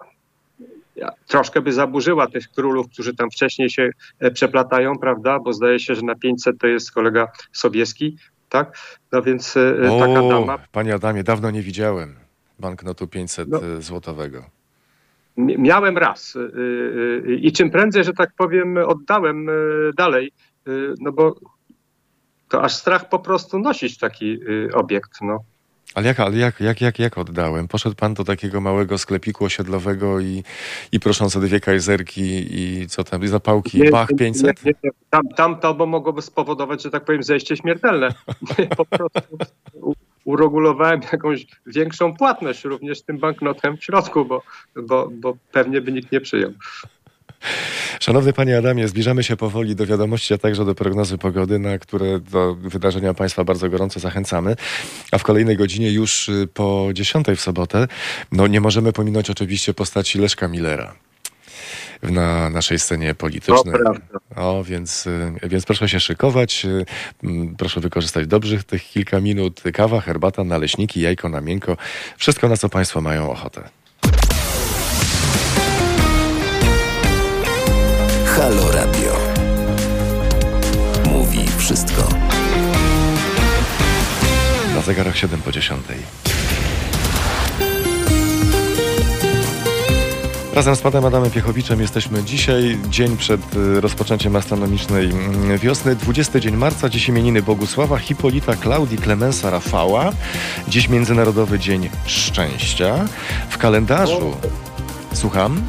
troszkę by zaburzyła tych królów, którzy tam wcześniej się e, przeplatają, prawda? Bo zdaje się, że na 500 to jest kolega Sobieski, tak? No więc e, o, taka dama... Panie Adamie, dawno nie widziałem banknotu 500 no, e, złotowego. Miałem raz i czym prędzej, że tak powiem, oddałem dalej, no bo to aż strach po prostu nosić taki y, obiekt. No. Ale jak, ale jak, jak, jak, jak oddałem? Poszedł pan do takiego małego sklepiku osiedlowego i, i prosząc o dwie kajzerki i co tam, i zapałki, nie, bach 500? Nie, nie, tam, tam to bo mogłoby spowodować, że tak powiem, zejście śmiertelne. po prostu uregulowałem jakąś większą płatność również tym banknotem w środku, bo, bo, bo pewnie by nikt nie przyjął. Szanowny Panie Adamie, zbliżamy się powoli do wiadomości, a także do prognozy pogody, na które do wydarzenia Państwa bardzo gorąco zachęcamy. A w kolejnej godzinie już y, po 10 w sobotę, no nie możemy pominąć oczywiście postaci Leszka Millera na naszej scenie politycznej. O, więc, y, więc proszę się szykować, y, proszę wykorzystać dobrze tych kilka minut. Kawa, herbata, naleśniki, jajko na miękko. Wszystko, na co Państwo mają ochotę. Halo Radio. Mówi wszystko. Na zegarach 7 po 10. Razem z panem Adamem Piechowiczem jesteśmy dzisiaj, dzień przed y, rozpoczęciem astronomicznej mm, wiosny, 20 dzień marca, dziś imieniny Bogusława, Hipolita, Klaudii, Klemensa, Rafała, dziś Międzynarodowy Dzień Szczęścia. W kalendarzu, słucham?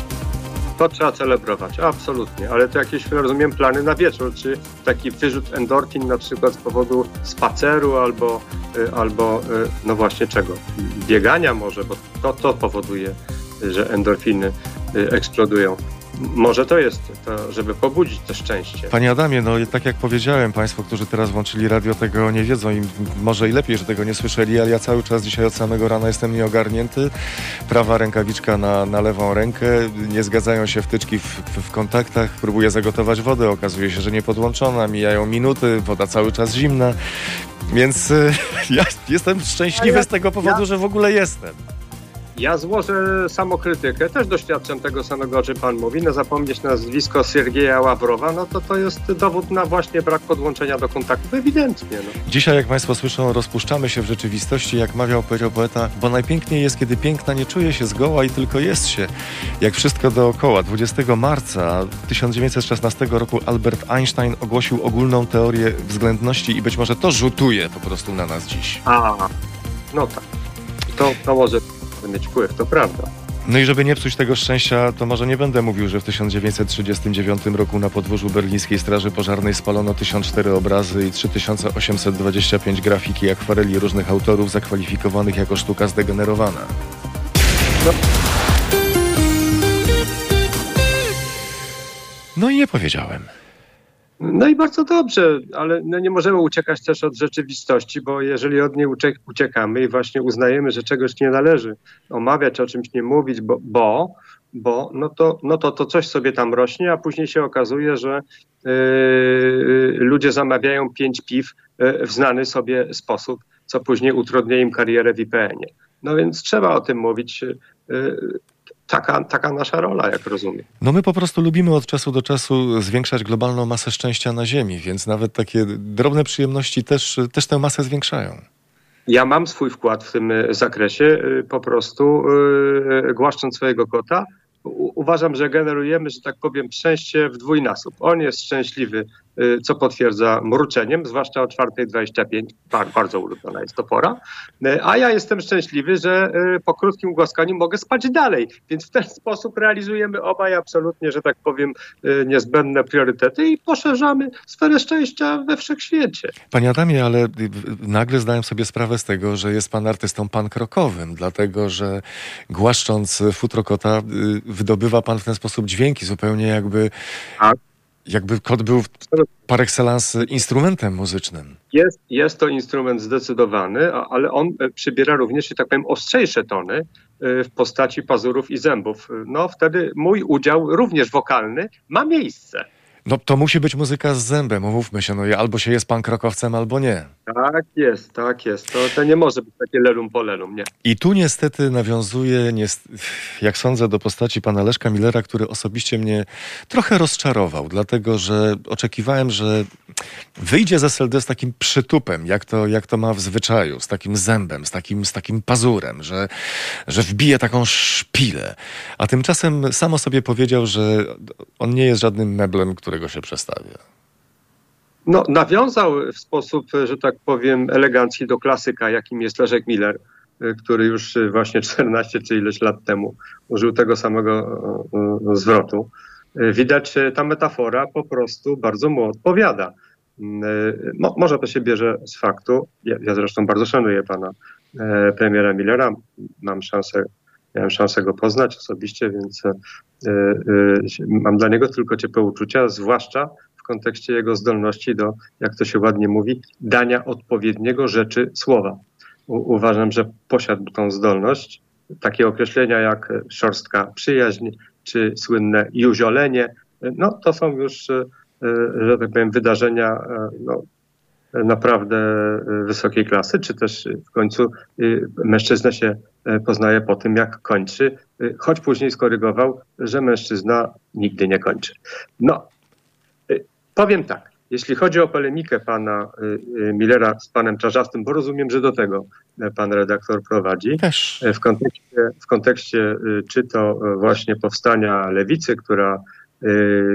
To trzeba celebrować, absolutnie, ale to jakieś, rozumiem, plany na wieczór, czy taki wyrzut endorfin na przykład z powodu spaceru albo, y, albo y, no właśnie czego? Biegania może, bo to, to powoduje, że endorfiny y, eksplodują. Może to jest to, żeby pobudzić to szczęście. Panie Adamie, no tak jak powiedziałem, Państwo, którzy teraz włączyli radio, tego nie wiedzą i może i lepiej, że tego nie słyszeli, ale ja cały czas dzisiaj od samego rana jestem nieogarnięty. Prawa rękawiczka na, na lewą rękę, nie zgadzają się wtyczki w, w, w kontaktach, próbuję zagotować wodę, okazuje się, że nie podłączona, mijają minuty, woda cały czas zimna, więc ja jestem szczęśliwy z tego powodu, że w ogóle jestem. Ja złożę samokrytykę, też doświadczam tego samego, o czym pan mówi. No zapomnieć nazwisko Siergieja Ławrowa, no to to jest dowód na właśnie brak podłączenia do kontaktów, ewidentnie. No. Dzisiaj, jak państwo słyszą, rozpuszczamy się w rzeczywistości, jak mawiał powiedział poeta, bo najpiękniej jest, kiedy piękna nie czuje się zgoła i tylko jest się. Jak wszystko dookoła. 20 marca 1916 roku Albert Einstein ogłosił ogólną teorię względności i być może to rzutuje po prostu na nas dziś. A, no tak. To, to może mieć wpływ, to prawda. No i żeby nie psuć tego szczęścia, to może nie będę mówił, że w 1939 roku na podwórzu berlińskiej Straży Pożarnej spalono 1004 obrazy i 3825 grafiki i akwareli różnych autorów zakwalifikowanych jako sztuka zdegenerowana. No. no i nie powiedziałem. No i bardzo dobrze, ale no nie możemy uciekać też od rzeczywistości, bo jeżeli od niej uciekamy i właśnie uznajemy, że czegoś nie należy omawiać, o czymś nie mówić, bo, bo, bo no, to, no to to coś sobie tam rośnie, a później się okazuje, że yy, ludzie zamawiają pięć piw yy, w znany sobie sposób, co później utrudnia im karierę w IPN-ie. No więc trzeba o tym mówić. Yy, taka, taka nasza rola, jak rozumiem. No my po prostu lubimy od czasu do czasu zwiększać globalną masę szczęścia na Ziemi, więc nawet takie drobne przyjemności też, też tę masę zwiększają. Ja mam swój wkład w tym zakresie, y, po prostu yy, głaszcząc swojego kota, uważam, że generujemy, że tak powiem, szczęście w dwójnasób. On jest szczęśliwy, co potwierdza mruczeniem, zwłaszcza o 4.25, bardzo ulubiona jest to pora, y, a ja jestem szczęśliwy, że y, po krótkim głaskaniu mogę spać dalej, więc w ten sposób realizujemy obaj absolutnie, że tak powiem, niezbędne priorytety i poszerzamy sferę szczęścia we wszechświecie. Panie Adamie, ale nagle zdałem sobie sprawę z tego, że jest pan artystą pankrokowym, dlatego że głaszcząc futrokota wydobywa pan w ten sposób dźwięki, zupełnie jakby, tak. Jakby kot był par excellence instrumentem muzycznym. Jest, jest to instrument zdecydowany, ale on e, przybiera również, tak powiem, ostrzejsze tony e, w postaci pazurów i zębów. No wtedy mój udział, również wokalny, ma miejsce. No to musi być muzyka z zębem, umówmy się, no i albo się jest pan krokowcem, albo nie. Tak jest, tak jest. To, to nie może być takie lelum po lelum, nie. I tu niestety nawiązuje, jak sądzę, do postaci pana Leszka Millera, który osobiście mnie trochę rozczarował, dlatego że oczekiwałem, że wyjdzie z SLD z takim przytupem, jak to, jak to ma w zwyczaju, z takim zębem, z takim, z takim pazurem, że, że wbije taką szpilę. A tymczasem samo sobie powiedział, że on nie jest żadnym meblem, którego się przestawia. No, nawiązał w sposób, że tak powiem, elegancki do klasyka, jakim jest Leszek Miller, który już właśnie 14 czy ileś lat temu użył tego samego e, zwrotu. Widać, ta metafora po prostu bardzo mu odpowiada. No, może to się bierze z faktu, ja, ja zresztą bardzo szanuję pana premiera Millera, mam szansę, miałem szansę go poznać osobiście, więc e, mam dla niego tylko ciepłe uczucia, zwłaszcza kontekście jego zdolności do, jak to się ładnie mówi, dania odpowiedniego rzeczy słowa. Uważam, że posiadł tą zdolność. Takie określenia jak szorstka przyjaźń czy słynne juziolenie, no to są już, e, że tak powiem, wydarzenia e, no, naprawdę wysokiej klasy, czy też w końcu e, mężczyzna się poznaje po tym, jak kończy, choć później skorygował, że mężczyzna nigdy nie kończy. No, Powiem tak, jeśli chodzi o polemikę pana Millera z panem Czarzastym, bo rozumiem, że do tego e, pan redaktor prowadzi, Też. E, w kontekście, w kontekście czy to właśnie powstania lewicy, która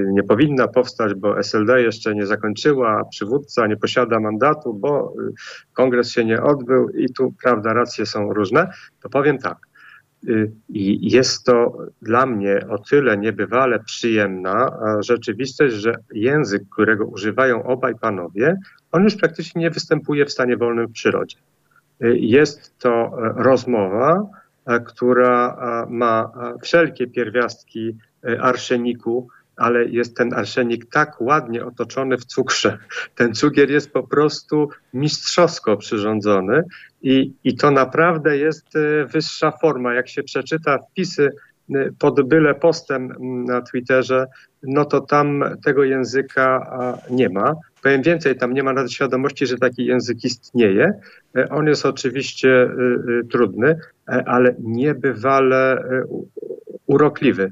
nie powinna powstać, bo SLD jeszcze nie zakończyła, przywódca nie posiada mandatu, bo kongres się nie odbył i tu, prawda, racje są różne, to powiem tak. I jest to dla mnie o tyle niebywale przyjemna rzeczywistość, że język, którego używają obaj panowie, on już praktycznie nie występuje w stanie wolnym w przyrodzie. Jest to rozmowa, która ma wszelkie pierwiastki arszeniku, ale jest ten arszenik tak ładnie otoczony w cukrze. Ten cukier jest po prostu mistrzowsko przyrządzony i, i to naprawdę jest e, wyższa forma. Jak się przeczyta wpisy e, pod byle postem na Twitterze, no to tam tego języka nie ma. Powiem więcej, tam nie ma nawet świadomości, że taki język istnieje. E, on jest oczywiście trudny, ale niebywale urokliwy.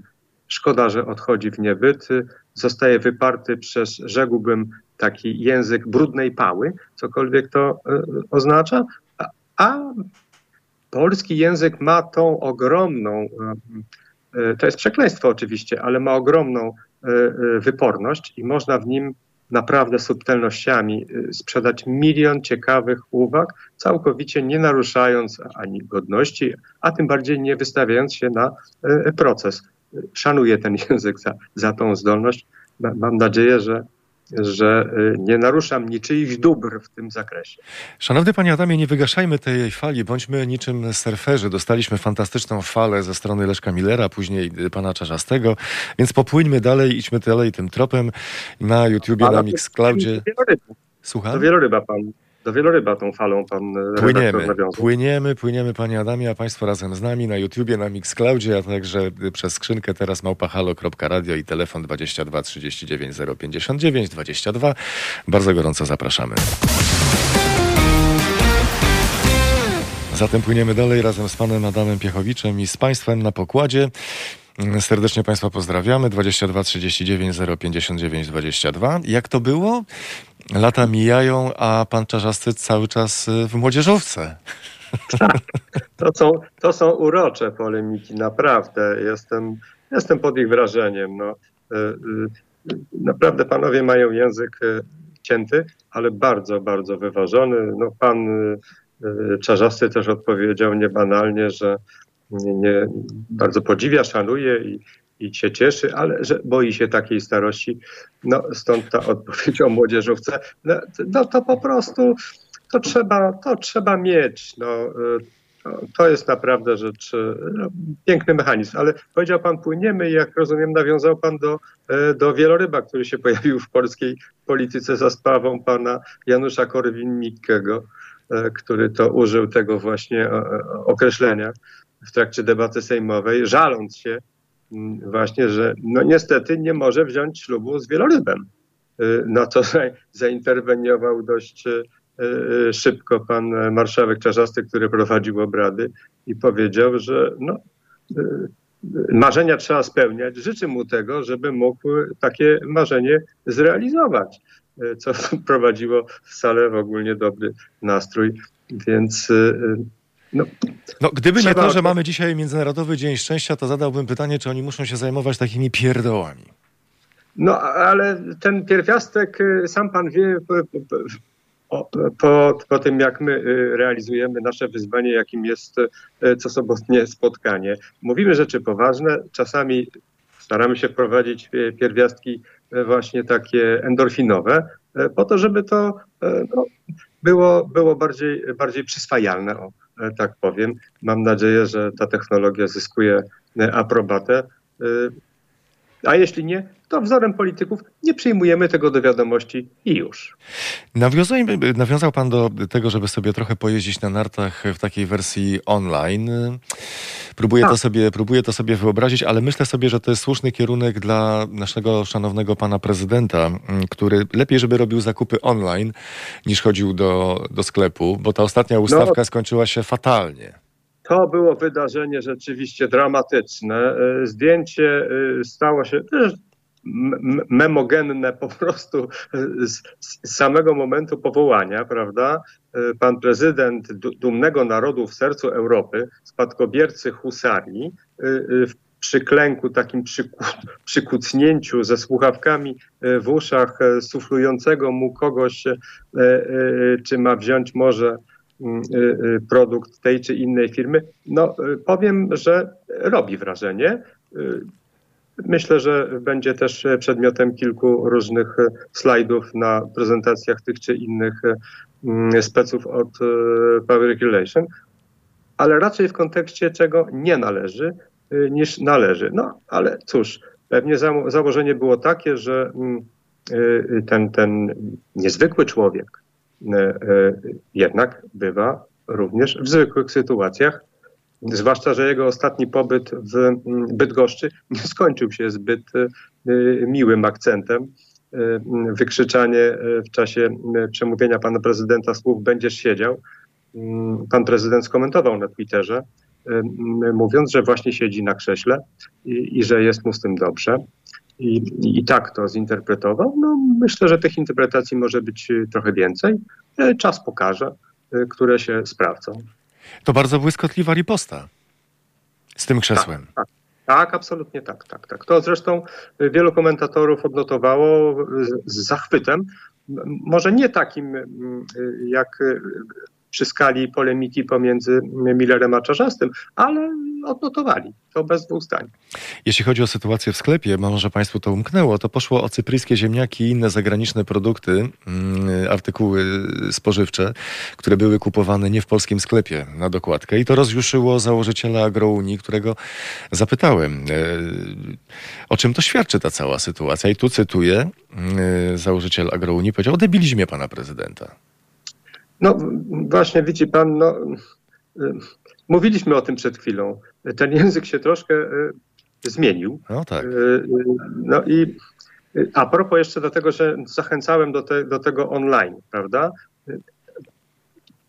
Szkoda, że odchodzi w niebyt. Zostaje wyparty przez, rzekłbym, taki język brudnej pały, cokolwiek to e, oznacza, a polski język ma tą ogromną, e, e, to jest przekleństwo oczywiście, ale ma ogromną wyporność i można w nim naprawdę subtelnościami sprzedać milion ciekawych uwag, całkowicie nie naruszając ani godności, a tym bardziej nie wystawiając się na proces szanuję ten język za, za tą zdolność. Mam nadzieję, że że y, nie naruszam niczyichś dóbr w tym zakresie. Szanowny panie Adamie, nie wygaszajmy tej fali, bądźmy niczym surferzy. Dostaliśmy fantastyczną falę ze strony Leszka Millera, później pana Czarzastego, więc popłyńmy dalej, idźmy dalej tym tropem na YouTubie, na Mixcloudzie. Słucham? To wieloryba pan do wieloryba tą falą pan płyniemy, Płyniemy, płyniemy panie Adamie, a państwo razem z nami na YouTubie, na Mixcloudzie, a także przez skrzynkę teraz małpahalo.radio i telefon 22 39 059 22. Bardzo gorąco zapraszamy. Zatem płyniemy dalej razem z panem Adamem Piechowiczem i z państwem na pokładzie. Serdecznie Państwa pozdrawiamy. 22 39 059 22. Jak to było? Lata mijają, a pan Czarzasty cały czas y, w młodzieżówce. Tak, to są, to są urocze polemiki, naprawdę. Jestem, jestem pod ich wrażeniem. No, y, y, naprawdę panowie mają język cięty, ale bardzo, bardzo wyważony. No, pan Czarzasty też odpowiedział niebanalnie, że nie, nie, bardzo podziwia, szanuje i, i się cieszy, ale że boi się takiej starości. No stąd ta odpowiedź o młodzieżówce. No, no to po prostu to trzeba, to trzeba mieć. No, to jest naprawdę rzecz, no, piękny mechanizm, ale powiedział pan płyniemy i jak rozumiem nawiązał pan do, do wieloryba, który się pojawił w polskiej polityce za sprawą pana Janusza Korwin-Mikkego, który to użył tego właśnie określenia w trakcie debaty sejmowej, żaląc się właśnie, że no niestety nie może wziąć ślubu z wielorybem. Y, no to zainterweniował dość y, y, szybko pan marszałek Czarzasty, który prowadził obrady i powiedział, że no, marzenia trzeba spełniać. Życzę mu tego, żeby mógł takie marzenie zrealizować, co prowadziło w salę w ogólnie dobry nastrój. Więc no, no, gdyby nie to, że mamy dzisiaj Międzynarodowy Dzień Szczęścia, to zadałbym pytanie, czy oni muszą się zajmować takimi pierdołami. No, ale ten pierwiastek, y, sam pan wie, po, po, po, tym jak my y, realizujemy nasze wyzwanie, jakim jest y, co sobotnie spotkanie, mówimy rzeczy poważne, czasami staramy się wprowadzić pierwiastki właśnie takie endorfinowe, po to, żeby to no, było, było bardziej, bardziej przyswajalne. E, tak powiem. Mam nadzieję, że ta technologia zyskuje e, aprobatę. A jeśli nie, to wzorem polityków nie przyjmujemy tego do wiadomości i już. nawiązał Pan do tego, żeby sobie trochę pojeździć na nartach w takiej wersji online. Próbuję, to tak. sobie, próbuję to sobie wyobrazić, ale myślę sobie, że to jest słuszny kierunek dla naszego szanownego pana prezydenta, który lepiej, żeby robił zakupy online niż chodził do, do sklepu, bo ta ostatnia no. ustawka no. skończyła się fatalnie. To było wydarzenie rzeczywiście dramatyczne. E, zdjęcie e, stało się memogenne po prostu z, samego momentu powołania, prawda? E, pan prezydent dumnego narodu w sercu Europy, spadkobiercy husarii, w przyklęku, takim przyku, przykucnięciu ze słuchawkami w uszach, suflującego mu kogoś, czy ma wziąć może produkt tej czy innej firmy, no powiem, że robi wrażenie. Myślę, że będzie też przedmiotem kilku różnych slajdów na prezentacjach tych czy innych mm, speców od Power Regulation, ale raczej w kontekście czego nie należy, niż należy. No ale cóż, pewnie założenie było takie, że mm, ten, ten niezwykły człowiek jednak bywa również w zwykłych sytuacjach Zwłaszcza, że jego ostatni pobyt w Bydgoszczy nie skończył się zbyt y, miłym akcentem. Wykrzyczanie w czasie przemówienia pana prezydenta słów będziesz siedział. Pan prezydent skomentował na Twitterze, mówiąc, że właśnie siedzi na krześle i, i że jest mu z tym dobrze. I, I, tak to zinterpretował. No, myślę, że tych interpretacji może być trochę więcej. Czas pokaże, które się sprawdzą. To bardzo błyskotliwa riposta z tym krzesłem. Tak, tak. Tak, absolutnie tak, tak, tak. To zresztą wielu komentatorów odnotowało z zachwytem. Może nie takim jak przy skali polemiki pomiędzy Millerem a Czarzastym, ale odnotowali. To bez dwóch zdań. Jeśli chodzi o sytuację w sklepie, może Państwu to umknęło, to poszło o cypryjskie ziemniaki i inne zagraniczne produkty, mm, artykuły spożywcze, które były kupowane nie w polskim sklepie na dokładkę. I to rozjuszyło założyciela Agrounii, którego zapytałem, e, o czym to świadczy ta cała sytuacja. I tu cytuję, e, założyciel Agrounii powiedział o debilizmie pana prezydenta. No właśnie, widzi pan, no, y, mówiliśmy o tym przed chwilą. Ten język się troszkę y, zmienił. No tak. Y, no i a propos jeszcze do tego, że zachęcałem do, te, do tego online, prawda?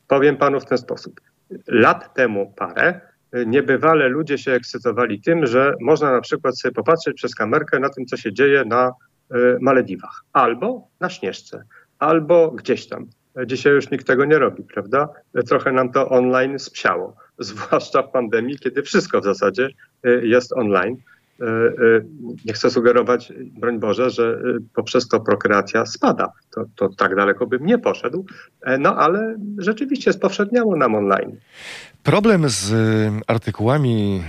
Powiem panu w ten sposób. Lat temu parę niebywale ludzie się ekscytowali tym, że można na przykład sobie popatrzeć przez kamerkę na tym, co się dzieje na Malediwach, albo na Śnieżce, albo gdzieś tam. Dzisiaj już nikt tego nie robi, prawda? Trochę nam to online spsiało, zwłaszcza w pandemii, kiedy wszystko w zasadzie y, jest online. Y, y, nie chcę sugerować, broń Boże, że poprzez to prokreacja spada. To, to tak daleko bym nie poszedł, e, no ale rzeczywiście spowszedniało nam online. Problem z y, artykułami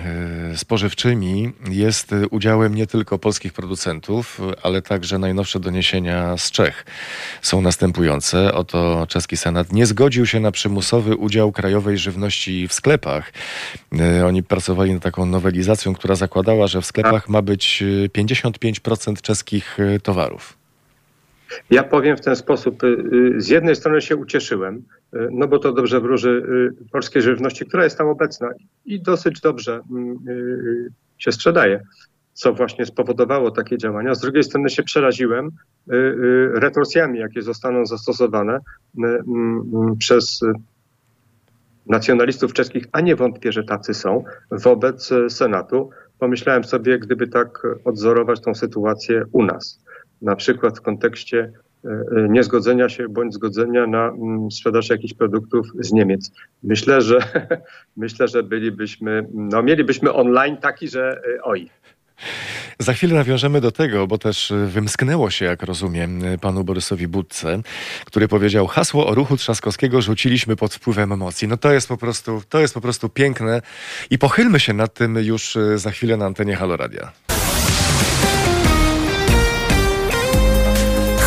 y, spożywczymi jest udziałem nie tylko polskich producentów, ale także najnowsze doniesienia z Czech są następujące. Oto czeski Senat nie zgodził się na przymusowy udział krajowej żywności w sklepach. Y, oni pracowali nad taką nowelizacją, która zakładała, że w sklepach ma być 55% czeskich towarów. Ja powiem w ten sposób. Z jednej strony się ucieszyłem, E, no bo to dobrze wróży polskiej żywności, która jest tam obecna i dosyć dobrze mm, się sprzedaje, co właśnie spowodowało takie działania. Z drugiej strony się przeraziłem retorsjami, jakie zostaną zastosowane mm, przez nacjonalistów czeskich, a nie wątpię, że tacy są, wobec Senatu. Pomyślałem sobie, gdyby tak odzorować tą sytuację u nas, na przykład w kontekście E, e, niezgodzenia się bądź zgodzenia na mm, sprzedaż jakichś produktów z Niemiec. Myślę, że myślę, że bylibyśmy, no mielibyśmy online taki, że e, oj. Za chwilę nawiążemy do tego, bo też wymsknęło się, jak rozumiem, panu Borysowi Budce, który powiedział: Hasło o ruchu Trzaskowskiego rzuciliśmy pod wpływem emocji. No to jest po prostu, to jest po prostu piękne i pochylmy się nad tym już za chwilę na antenie Haloradia.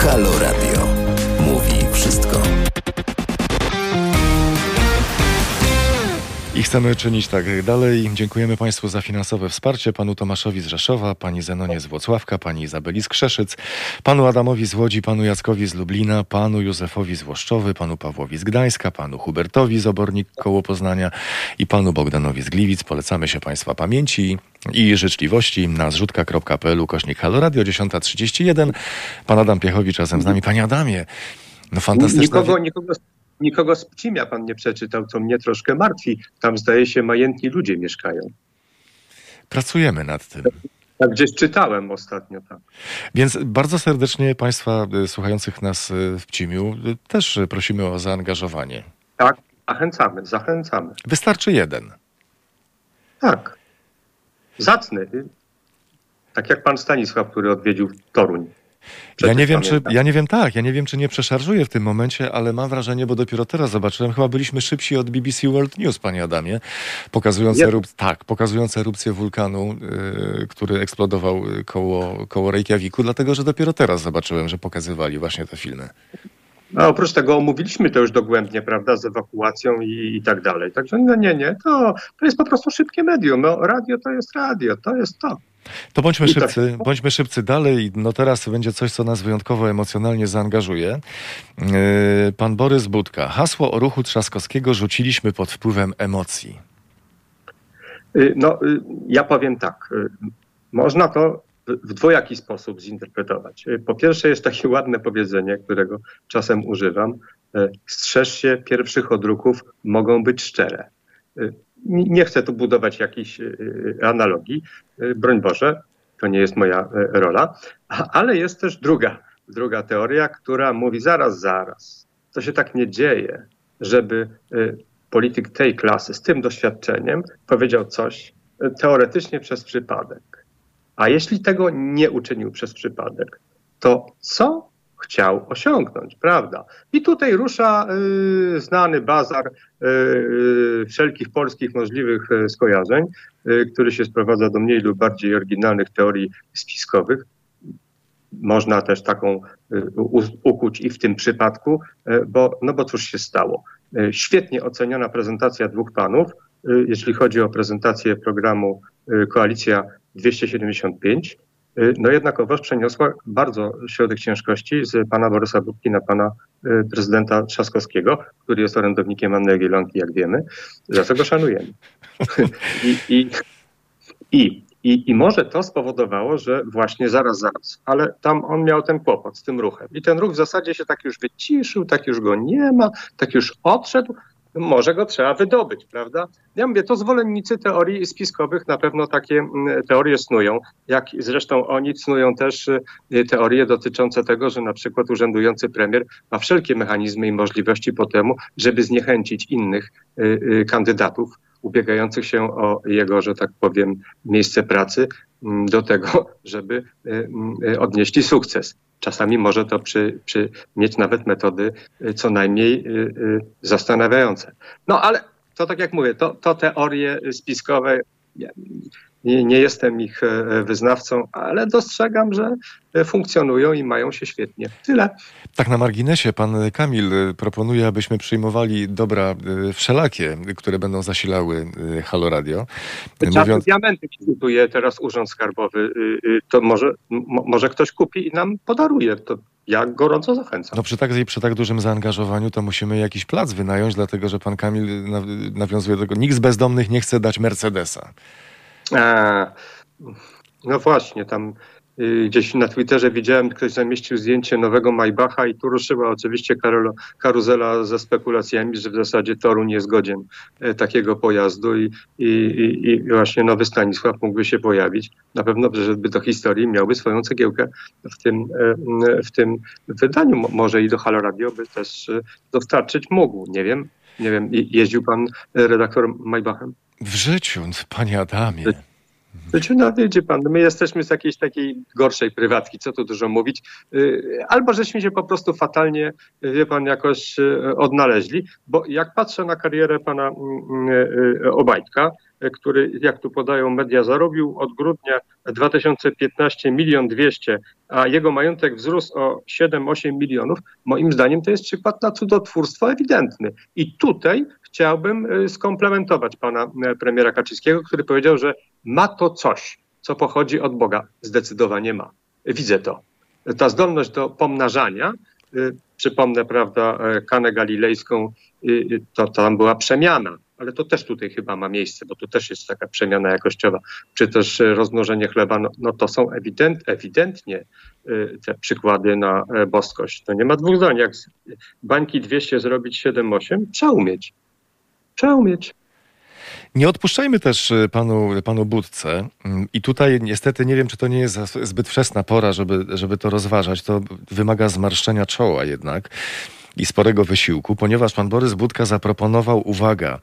Halo Radio. Mówi wszystko. I chcemy czynić tak dalej. Dziękujemy Państwu za finansowe wsparcie. Panu Tomaszowi z Rzeszowa, pani Zenonie z Włocławka, pani Izabeli z Krzeszyc, panu Adamowi z Łodzi, panu Jackowi z Lublina, panu Józefowi z Włoszczowy, panu Pawłowi z Gdańska, panu Hubertowi z Obornik koło Poznania i panu Bogdanowi z Gliwic. Polecamy się Państwa pamięci i życzliwości na zrzutka.pl kośnik Halo Radio 10.31. Pan Adam Piechowicz razem z nami. Panie Adamie, no fantastyczne... Nikogo, nikogo Nikogo z Pcimia pan nie przeczytał, co mnie troszkę martwi. Tam zdaje się majętni ludzie mieszkają. Pracujemy nad tym. Tak, gdzieś czytałem ostatnio. Tak. Więc bardzo serdecznie Państwa y, słuchających nas y, w Pcimiu y, też prosimy o zaangażowanie. Tak, zachęcamy, zachęcamy. Wystarczy jeden. Tak. Zacny. Tak jak pan Stanisław, który odwiedził Toruń. Ja nie wiem, czy, ja nie wiem, tak, ja nie wiem, czy nie przeszarżuję w tym momencie, ale mam wrażenie, bo dopiero teraz zobaczyłem, chyba byliśmy szybsi od BBC World News, panie Adamie, pokazując, erup, tak, pokazując erupcję wulkanu, yy, który eksplodował koło, koło Reykjaviku, dlatego, że dopiero teraz zobaczyłem, że pokazywali właśnie te filmy. A oprócz tego omówiliśmy to już dogłębnie, prawda, z ewakuacją i, i tak dalej. Także no nie, nie, to, to jest po prostu szybkie medium. No, radio to jest radio, to jest to. To bądźmy szybcy, bądźmy szybcy dalej. No teraz będzie coś, co nas wyjątkowo emocjonalnie zaangażuje. Yy, pan Borys Budka. Hasło o ruchu Trzaskowskiego rzuciliśmy pod wpływem emocji. Y, no, y, ja powiem tak. Y, można to w dwojaki sposób zinterpretować. Po pierwsze jest takie ładne powiedzenie, którego czasem używam. Strzeż się pierwszych odruchów, mogą być szczere. Nie chcę tu budować jakichś analogii, broń Boże, to nie jest moja rola, ale jest też druga, druga teoria, która mówi zaraz, zaraz, to się tak nie dzieje, żeby polityk tej klasy z tym doświadczeniem powiedział coś teoretycznie przez przypadek. A jeśli tego nie uczynił przez przypadek, to co chciał osiągnąć, prawda? I tutaj rusza y, znany bazar y, y, wszelkich polskich możliwych y, skojarzeń, y, który się sprowadza do mniej lub bardziej oryginalnych teorii spiskowych. Można też taką y, ukuć i w tym przypadku, bo, no bo cóż się stało? Świetnie oceniona prezentacja dwóch panów, jeśli chodzi o prezentację programu Koalicja 275, y, no jednakowoż przeniosła bardzo środek ciężkości z pana Borysa Budki na pana y, prezydenta Trzaskowskiego, który jest orędownikiem Anny Jagiellonki, jak wiemy, za co go szanujemy. I, i, i, i, I może to spowodowało, że właśnie zaraz, zaraz, ale tam on miał ten kłopot z tym ruchem. I ten ruch w zasadzie się tak już wyciszył, tak już go nie ma, tak już odszedł, może go trzeba wydobyć, prawda? Ja mówię, to zwolennicy teorii spiskowych na pewno takie mm, teorie snują, jak zresztą oni snują też y, teorie dotyczące tego, że na przykład urzędujący premier ma wszelkie mechanizmy i możliwości po temu, żeby zniechęcić innych y, y, kandydatów ubiegających się o jego, że tak powiem, miejsce pracy mm, do tego, żeby mm, odnieśli sukces. Czasami może to przy, przy mieć nawet metody y, co najmniej y, y, zastanawiające. No ale to tak jak mówię, to, to teorie spiskowe nie, nie jestem ich e, wyznawcą, ale dostrzegam, że e, funkcjonują i mają się świetnie. Tyle. Tak na marginesie, pan Kamil e, proponuje, abyśmy przyjmowali dobra wszelakie, które będą zasilały Halo Radio. Mówiąc... diamenty cytuje teraz Urząd Skarbowy. To może, może ktoś kupi i nam podaruje. To ja gorąco zachęcam. No przy tak, przy tak dużym zaangażowaniu to musimy jakiś plac wynająć, dlatego że pan Kamil nawiązuje do tego, nikt z bezdomnych nie chce dać Mercedesa. A, no właśnie, tam y, gdzieś na Twitterze widziałem, ktoś zamieścił zdjęcie nowego Maybacha i tu ruszyła oczywiście karolo, karuzela ze spekulacjami, że w zasadzie Toruń jest godzien e, takiego pojazdu i, i, i, właśnie nowy Stanisław mógłby się pojawić. Na pewno, żeby do historii miałby swoją cegiełkę w tym, e, w tym wydaniu. Może i do Halo Radio by też e, dostarczyć mógł. Nie wiem, nie wiem, jeździł pan redaktor Maybachem? W życiu, panie Adamie. Życiu, no wiecie pan, my jesteśmy z jakiejś takiej gorszej prywatki, co tu dużo mówić. Y, albo żeśmy się po prostu fatalnie, wie pan, jakoś y, odnaleźli, bo jak patrzę na karierę pana mm, y, Obajtka, który, jak tu podają media, zarobił od grudnia 2015 milion 200, a jego majątek wzrósł o 7-8 milionów, moim zdaniem to jest przykład na cudotwórstwo ewidentny. I tutaj chciałbym y, skomplementować pana y, premiera Kaczyńskiego, który powiedział, że ma to coś, co pochodzi od Boga. Zdecydowanie ma. Widzę to. Ta zdolność do pomnażania, przypomnę, prawda, Kanę Galilejską, to tam była przemiana ale to też tutaj chyba ma miejsce, bo tu też jest taka przemiana jakościowa, czy też rozmnożenie chleba, no, no to są ewident, ewidentnie te przykłady na boskość. To nie ma dwóch zdań. Jak bańki 200 zrobić 7-8, trzeba umieć. Trzeba umieć. Nie odpuszczajmy też y, panu, panu Budce. Mm, I tutaj niestety nie wiem, czy to nie jest zbyt wczesna pora, żeby, żeby to rozważać. To wymaga zmarszczenia czoła jednak i sporego wysiłku, ponieważ pan Borys Budka zaproponował, uwaga,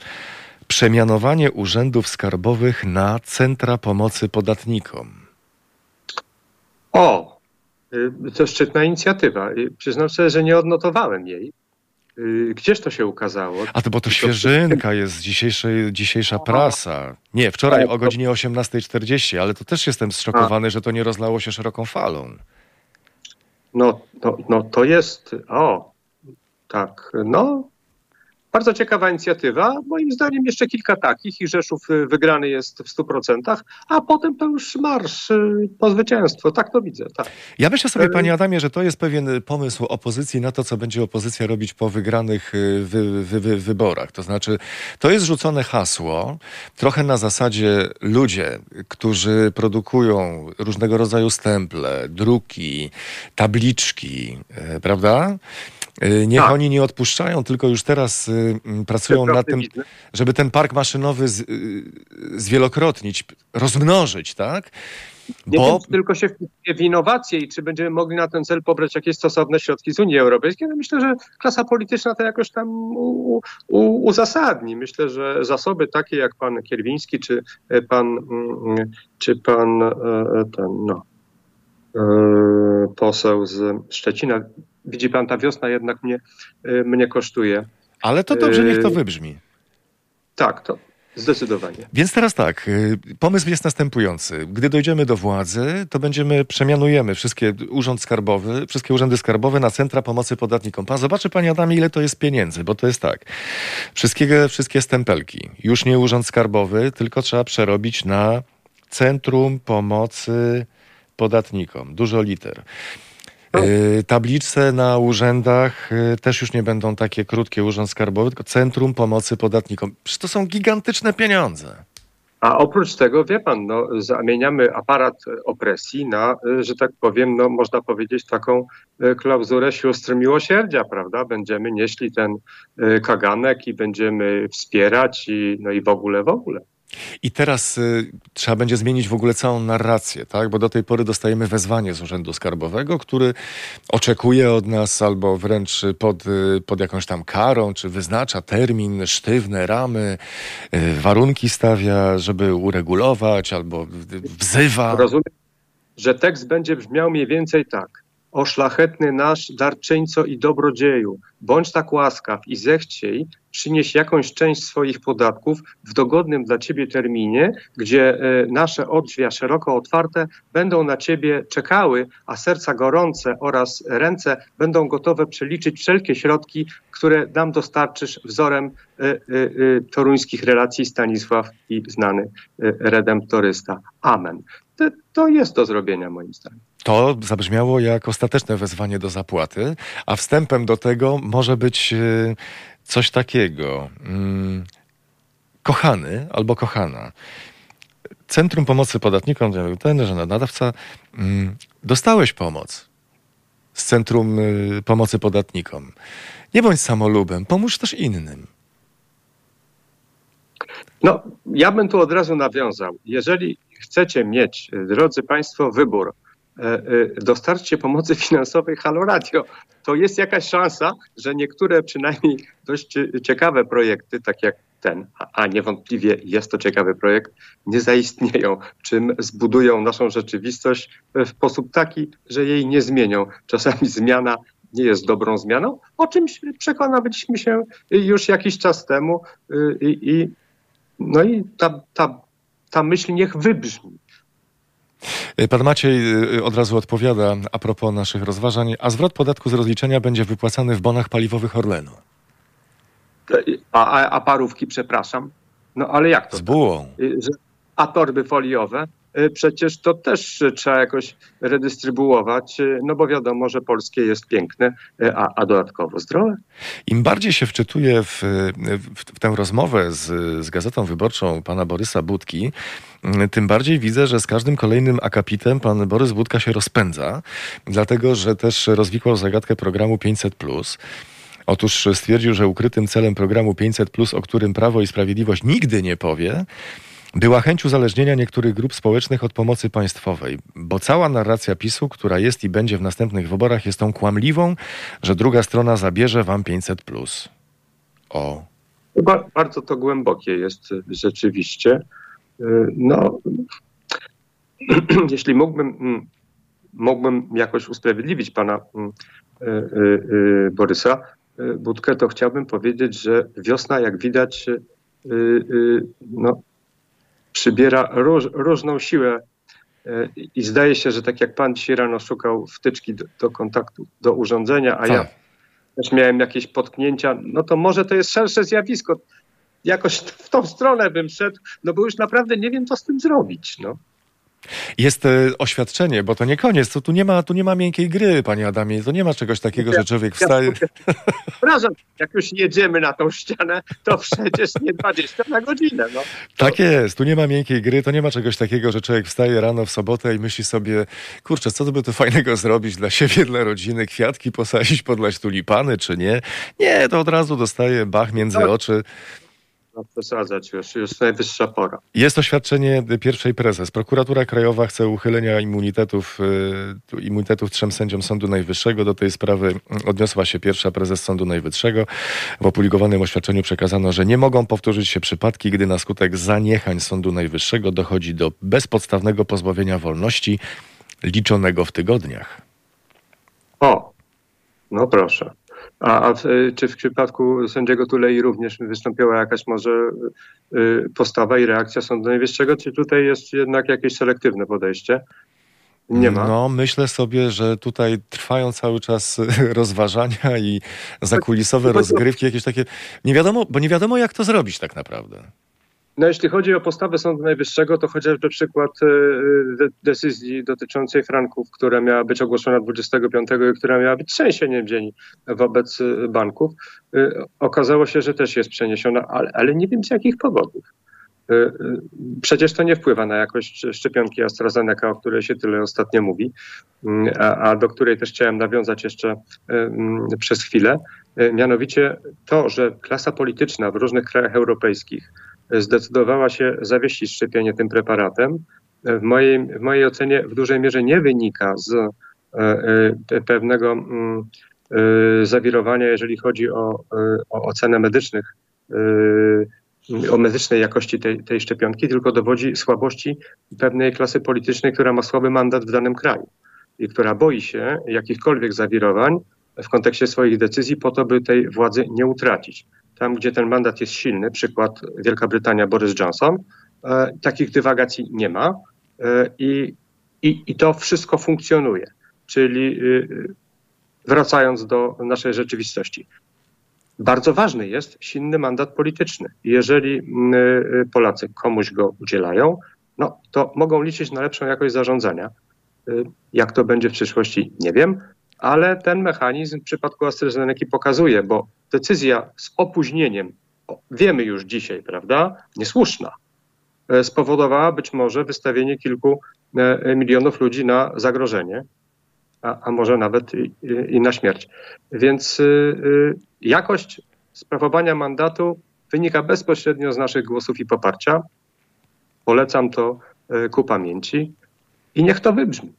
przemianowanie urzędów skarbowych na centra pomocy podatnikom. O, To szczytna inicjatywa. Przyznam sobie, że nie odnotowałem jej. Gdzież to się ukazało? A to bo to świeżynka jest dzisiejszej, dzisiejsza prasa. Nie, wczoraj Tak, o godzinie 18.40, ale to też jestem zszokowany, że to nie rozlało się szeroką falą. No, no, no to jest, o, tak, no, bardzo ciekawa inicjatywa. Moim zdaniem jeszcze kilka takich i Rzeszów y, wygrany jest w 100%, a potem to już marsz y, po zwycięstwo. Tak to widzę, tak. Ja myślę sobie, E- panie Adamie, że to jest pewien pomysł opozycji na to, co będzie opozycja robić po wygranych y, wy, wy, wy, wyborach. To znaczy, to jest rzucone hasło, trochę na zasadzie ludzie, którzy produkują różnego rodzaju stemple, druki, tabliczki, e, prawda? E, Niech Tak. oni nie odpuszczają, tylko już teraz y, pracują nad tym, żeby ten park maszynowy z, y, zwielokrotnić, rozmnożyć, tak? Nie wiem, czy tylko się wpisuje w innowacje i czy będziemy mogli na ten cel pobrać jakieś stosowne środki z Unii Europejskiej. No myślę, że klasa polityczna to jakoś tam u, u, uzasadni. Myślę, że zasoby takie jak pan Kierwiński, czy e, pan, mm, czy pan e, ten, no, poseł z Szczecina. Widzi pan, ta wiosna jednak mnie, e, mnie kosztuje. Ale to dobrze, niech to wybrzmi. Tak, to zdecydowanie. Więc teraz tak, y, pomysł jest następujący. Gdy dojdziemy do władzy, to będziemy, przemianujemy wszystkie urząd skarbowy, wszystkie urzędy skarbowe na centra pomocy podatnikom. Pan zobaczy, panie Adamie, ile to jest pieniędzy, bo to jest tak. Wszystkie, wszystkie stempelki, już nie urząd skarbowy, tylko trzeba przerobić na centrum pomocy podatnikom. Dużo liter. Y, Tablice na urzędach y, też już nie będą takie krótkie urząd skarbowy, tylko Centrum Pomocy Podatnikom. Przecież to są gigantyczne pieniądze. A oprócz tego, wie pan, no, zamieniamy aparat opresji na, e, że tak powiem, no, można powiedzieć, taką klauzurę sióstr miłosierdzia, prawda? Będziemy nieśli ten kaganek i będziemy wspierać i, no i w ogóle, w ogóle. I teraz y, trzeba będzie zmienić w ogóle całą narrację, tak? Bo do tej pory dostajemy wezwanie z Urzędu Skarbowego, który oczekuje od nas albo wręcz pod, y, pod jakąś tam karą, czy wyznacza termin, sztywne ramy, y, warunki stawia, żeby uregulować, albo wzywa. Rozumiem, że tekst będzie brzmiał mniej więcej tak. O szlachetny nasz darczyńco i dobrodzieju, bądź tak łaskaw i zechciej przynieść jakąś część swoich podatków w dogodnym dla ciebie terminie, gdzie e, nasze odrzwia szeroko otwarte będą na ciebie czekały, a serca gorące oraz ręce będą gotowe przeliczyć wszelkie środki, które nam dostarczysz wzorem e, e, toruńskich relacji Stanisław i znany redemptorysta. Amen. To jest do zrobienia moim zdaniem. To zabrzmiało jak ostateczne wezwanie do zapłaty, a wstępem do tego może być y, coś takiego. Mm, kochany albo kochana. Centrum Pomocy Podatnikom, ten, że nadawca, mm, dostałeś pomoc z Centrum y, Pomocy Podatnikom. Nie bądź samolubem, pomóż też innym. No, ja bym tu od razu nawiązał. Jeżeli chcecie mieć, drodzy Państwo, wybór, dostarczcie pomocy finansowej Halo Radio, to jest jakaś szansa, że niektóre przynajmniej dość ciekawe projekty, tak jak ten, a, a niewątpliwie jest to ciekawy projekt, nie zaistnieją, czym zbudują naszą rzeczywistość w sposób taki, że jej nie zmienią. Czasami zmiana nie jest dobrą zmianą, o czymś przekonaliśmy się już jakiś czas temu y, i, i no i ta, ta, ta myśl niech wybrzmi. Y, Pan Maciej y, od razu odpowiada a propos naszych rozważań, a zwrot podatku z rozliczenia będzie wypłacany w bonach paliwowych Orlenu. A, a, a parówki, przepraszam. No ale jak to? Z bułą. Y, Że, a torby foliowe? Y, Przecież to też trzeba jakoś redystrybuować, y, no bo wiadomo, że polskie jest piękne, y, a, a dodatkowo zdrowe. Im bardziej się wczytuję w, w, w tę rozmowę z, z Gazetą Wyborczą pana Borysa Budki, tym bardziej widzę, że z każdym kolejnym akapitem pan Borys Budka się rozpędza, dlatego że też rozwikłał zagadkę programu 500+. Otóż stwierdził, że ukrytym celem programu 500, o którym Prawo i Sprawiedliwość nigdy nie powie, była chęć uzależnienia niektórych grup społecznych od pomocy państwowej, bo cała narracja PiSu, która jest i będzie w następnych wyborach, jest tą kłamliwą, że druga strona zabierze wam 500. O. Ba- Bardzo to głębokie jest y, rzeczywiście. Y, No, jeśli mógłbym mm, mógłbym jakoś usprawiedliwić pana Borysa Budkę, to chciałbym powiedzieć, że wiosna, jak widać, no, przybiera róż, różną siłę i zdaje się, że tak jak pan dzisiaj rano szukał wtyczki do, do kontaktu, do urządzenia, a ja Tak. też miałem jakieś potknięcia, no to może to jest szersze zjawisko. Jakoś w tą stronę bym szedł, no bo już naprawdę nie wiem, co z tym zrobić. No. Jest e, oświadczenie, bo to nie koniec. To tu nie ma, tu nie ma miękkiej gry, panie Adamie. To nie ma czegoś takiego, że człowiek wstaje. Przepraszam, jak już jedziemy na tą ścianę, to przecież nie 20 na godzinę. No. Tak jest, tu nie ma miękkiej gry, to nie ma czegoś takiego, że człowiek wstaje rano w sobotę i myśli sobie, kurczę, co by tu fajnego zrobić dla siebie, dla rodziny, kwiatki posadzić, podlać tulipany, czy nie. Nie, to od razu dostaje bach między No. oczy. No, przesadzać już, już najwyższa pora. Jest oświadczenie pierwszej prezes. Prokuratura Krajowa chce uchylenia immunitetów, y, immunitetów trzem sędziom Sądu Najwyższego. Do tej sprawy odniosła się pierwsza prezes Sądu Najwyższego. W opublikowanym oświadczeniu przekazano, że nie mogą powtórzyć się przypadki, gdy na skutek zaniechań Sądu Najwyższego dochodzi do bezpodstawnego pozbawienia wolności liczonego w tygodniach. O, no proszę. A, a w, czy w przypadku sędziego Tulei również wystąpiła jakaś może y, postawa i reakcja Sądu Najwyższego, czy tutaj jest jednak jakieś selektywne podejście? Nie ma. No, myślę sobie, że tutaj trwają cały czas rozważania i zakulisowe rozgrywki, jakieś takie. Nie wiadomo, bo nie wiadomo, jak to zrobić tak naprawdę. No jeśli chodzi o postawę Sądu Najwyższego, to chociażby przykład y, de- decyzji dotyczącej franków, która miała być ogłoszona 25 i która miała być trzęsieniem ziemi wobec y, banków, y, okazało się, że też jest przeniesiona, ale, ale nie wiem z jakich powodów. Y, y, Przecież to nie wpływa na jakość szczepionki AstraZeneca, o której się tyle ostatnio mówi, mm, a, a do której też chciałem nawiązać jeszcze y, mm, przez chwilę. Y, Mianowicie to, że klasa polityczna w różnych krajach europejskich zdecydowała się zawiesić szczepienie tym preparatem, w mojej, w mojej ocenie w dużej mierze nie wynika z e, e, pewnego mm, e, zawirowania, jeżeli chodzi o, o ocenę medycznych, o medycznej jakości tej, tej szczepionki, tylko dowodzi słabości pewnej klasy politycznej, która ma słaby mandat w danym kraju i która boi się jakichkolwiek zawirowań w kontekście swoich decyzji po to, by tej władzy nie utracić. Tam, gdzie ten mandat jest silny, przykład Wielka Brytania, Boris Johnson, e, takich dywagacji nie ma e, i, i, i to wszystko funkcjonuje. Czyli y, wracając do naszej rzeczywistości. Bardzo ważny jest silny mandat polityczny. Jeżeli Polacy komuś go udzielają, no to mogą liczyć na lepszą jakość zarządzania. Jak to będzie w przyszłości, nie wiem, ale ten mechanizm w przypadku AstraZeneca pokazuje, bo decyzja z opóźnieniem, wiemy już dzisiaj, prawda, niesłuszna, e, spowodowała być może wystawienie kilku e, milionów ludzi na zagrożenie, a, a może nawet i, i na śmierć. Więc y, y, jakość sprawowania mandatu wynika bezpośrednio z naszych głosów i poparcia. Polecam to e, ku pamięci i niech to wybrzmi.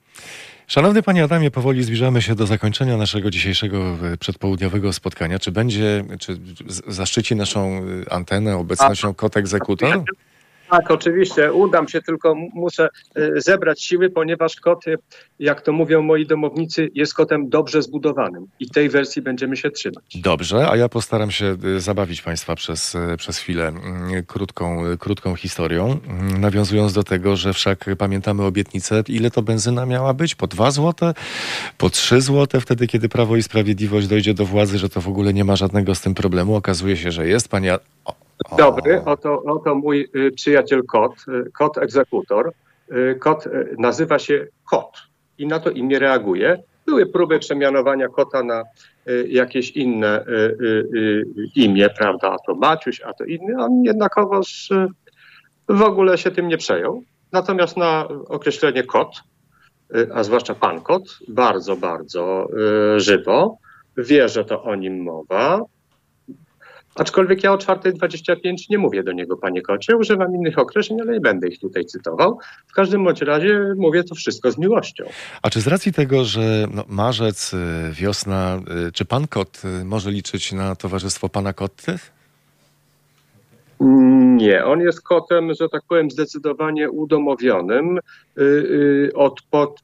Szanowny panie Adamie, powoli zbliżamy się do zakończenia naszego dzisiejszego e, przedpołudniowego spotkania. Czy będzie, czy zaszczyci naszą e, antenę obecnością kot egzekutor? Tak, oczywiście. Udam się, tylko muszę e, zebrać siły, ponieważ kot, e, jak to mówią moi domownicy, jest kotem dobrze zbudowanym. I tej wersji będziemy się trzymać. Dobrze, a ja postaram się y, zabawić Państwa przez, y, przez chwilę mm, krótką, krótką historią, mm, nawiązując do tego, że wszak pamiętamy obietnicę, ile to benzyna miała być? Po 2 złote? Po 3 złote wtedy, kiedy Prawo i Sprawiedliwość dojdzie do władzy, że to w ogóle nie ma żadnego z tym problemu. Okazuje się, że jest. Pani... Dobry, oto, oto mój y, przyjaciel kot, y, kot egzekutor. Y, Kot nazywa się kot i na to imię reaguje. Były próby przemianowania kota na jakieś inne imię, prawda? A to Maciuś, a to inny. On jednakowoż w ogóle się tym nie przejął. Natomiast na określenie kot, a zwłaszcza pan kot, bardzo, bardzo żywo. Wie, że to o nim mowa. Aczkolwiek ja o 4.25 nie mówię do niego, panie kocie, używam innych określeń, ale nie będę ich tutaj cytował. W każdym bądź razie mówię to wszystko z miłością. A czy z racji tego, że no, marzec, y, wiosna, y, czy Pan Kot y, może liczyć na towarzystwo Pana Kotty? Nie, on jest kotem, że tak powiem, zdecydowanie udomowionym. Od, pod,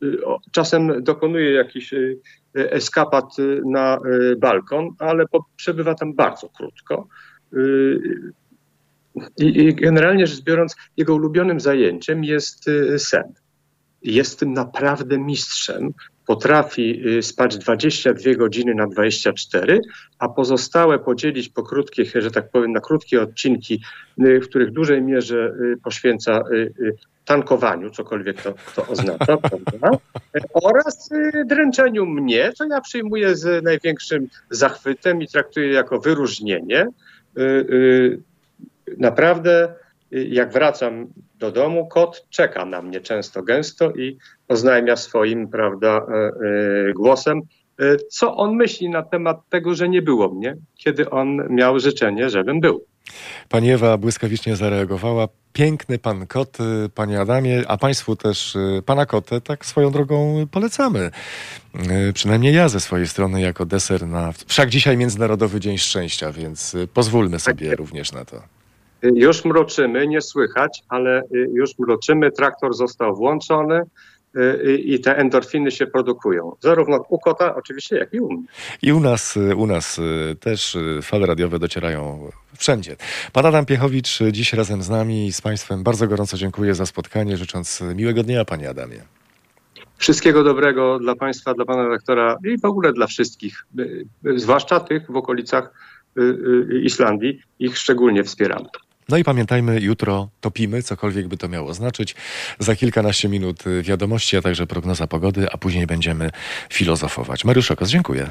czasem dokonuje jakiś eskapat na balkon, ale przebywa tam bardzo krótko. I, generalnie rzecz biorąc, jego ulubionym zajęciem jest sen. Jest tym naprawdę mistrzem potrafi y, spać 22 godziny na 24, a pozostałe podzielić po krótkich, że tak powiem, na krótkie odcinki, y, w których w dużej mierze y, poświęca tankowaniu, cokolwiek to, to oznacza, prawda? oraz dręczeniu mnie, co ja przyjmuję z największym zachwytem i traktuję jako wyróżnienie. Naprawdę jak wracam do domu, kot czeka na mnie często gęsto i oznajmia swoim, prawda, e, e, głosem, e, co on myśli na temat tego, że nie było mnie, kiedy on miał życzenie, żebym był. Pani Ewa błyskawicznie zareagowała. Piękny pan kot, panie Adamie, a państwu też pana kotę tak swoją drogą polecamy. Przynajmniej ja ze swojej strony jako deser na... Wszak dzisiaj Międzynarodowy Dzień Szczęścia, więc pozwólmy sobie tak. również na to. Już mroczymy, nie słychać, ale y, już mroczymy. Traktor został włączony y, y, i te endorfiny się produkują. Zarówno u kota oczywiście, jak i u mnie. I u nas, u nas też fale radiowe docierają wszędzie. Pan Adam Piechowicz dziś razem z nami i z Państwem bardzo gorąco dziękuję za spotkanie, życząc miłego dnia Panie Adamie. Wszystkiego dobrego dla Państwa, dla Pana rektora i w ogóle dla wszystkich, zwłaszcza tych w okolicach Islandii. Ich szczególnie wspieramy. No i pamiętajmy, jutro topimy, cokolwiek by to miało znaczyć. Za kilkanaście minut wiadomości, a także prognoza pogody, a później będziemy filozofować. Mariusz Okos, dziękuję.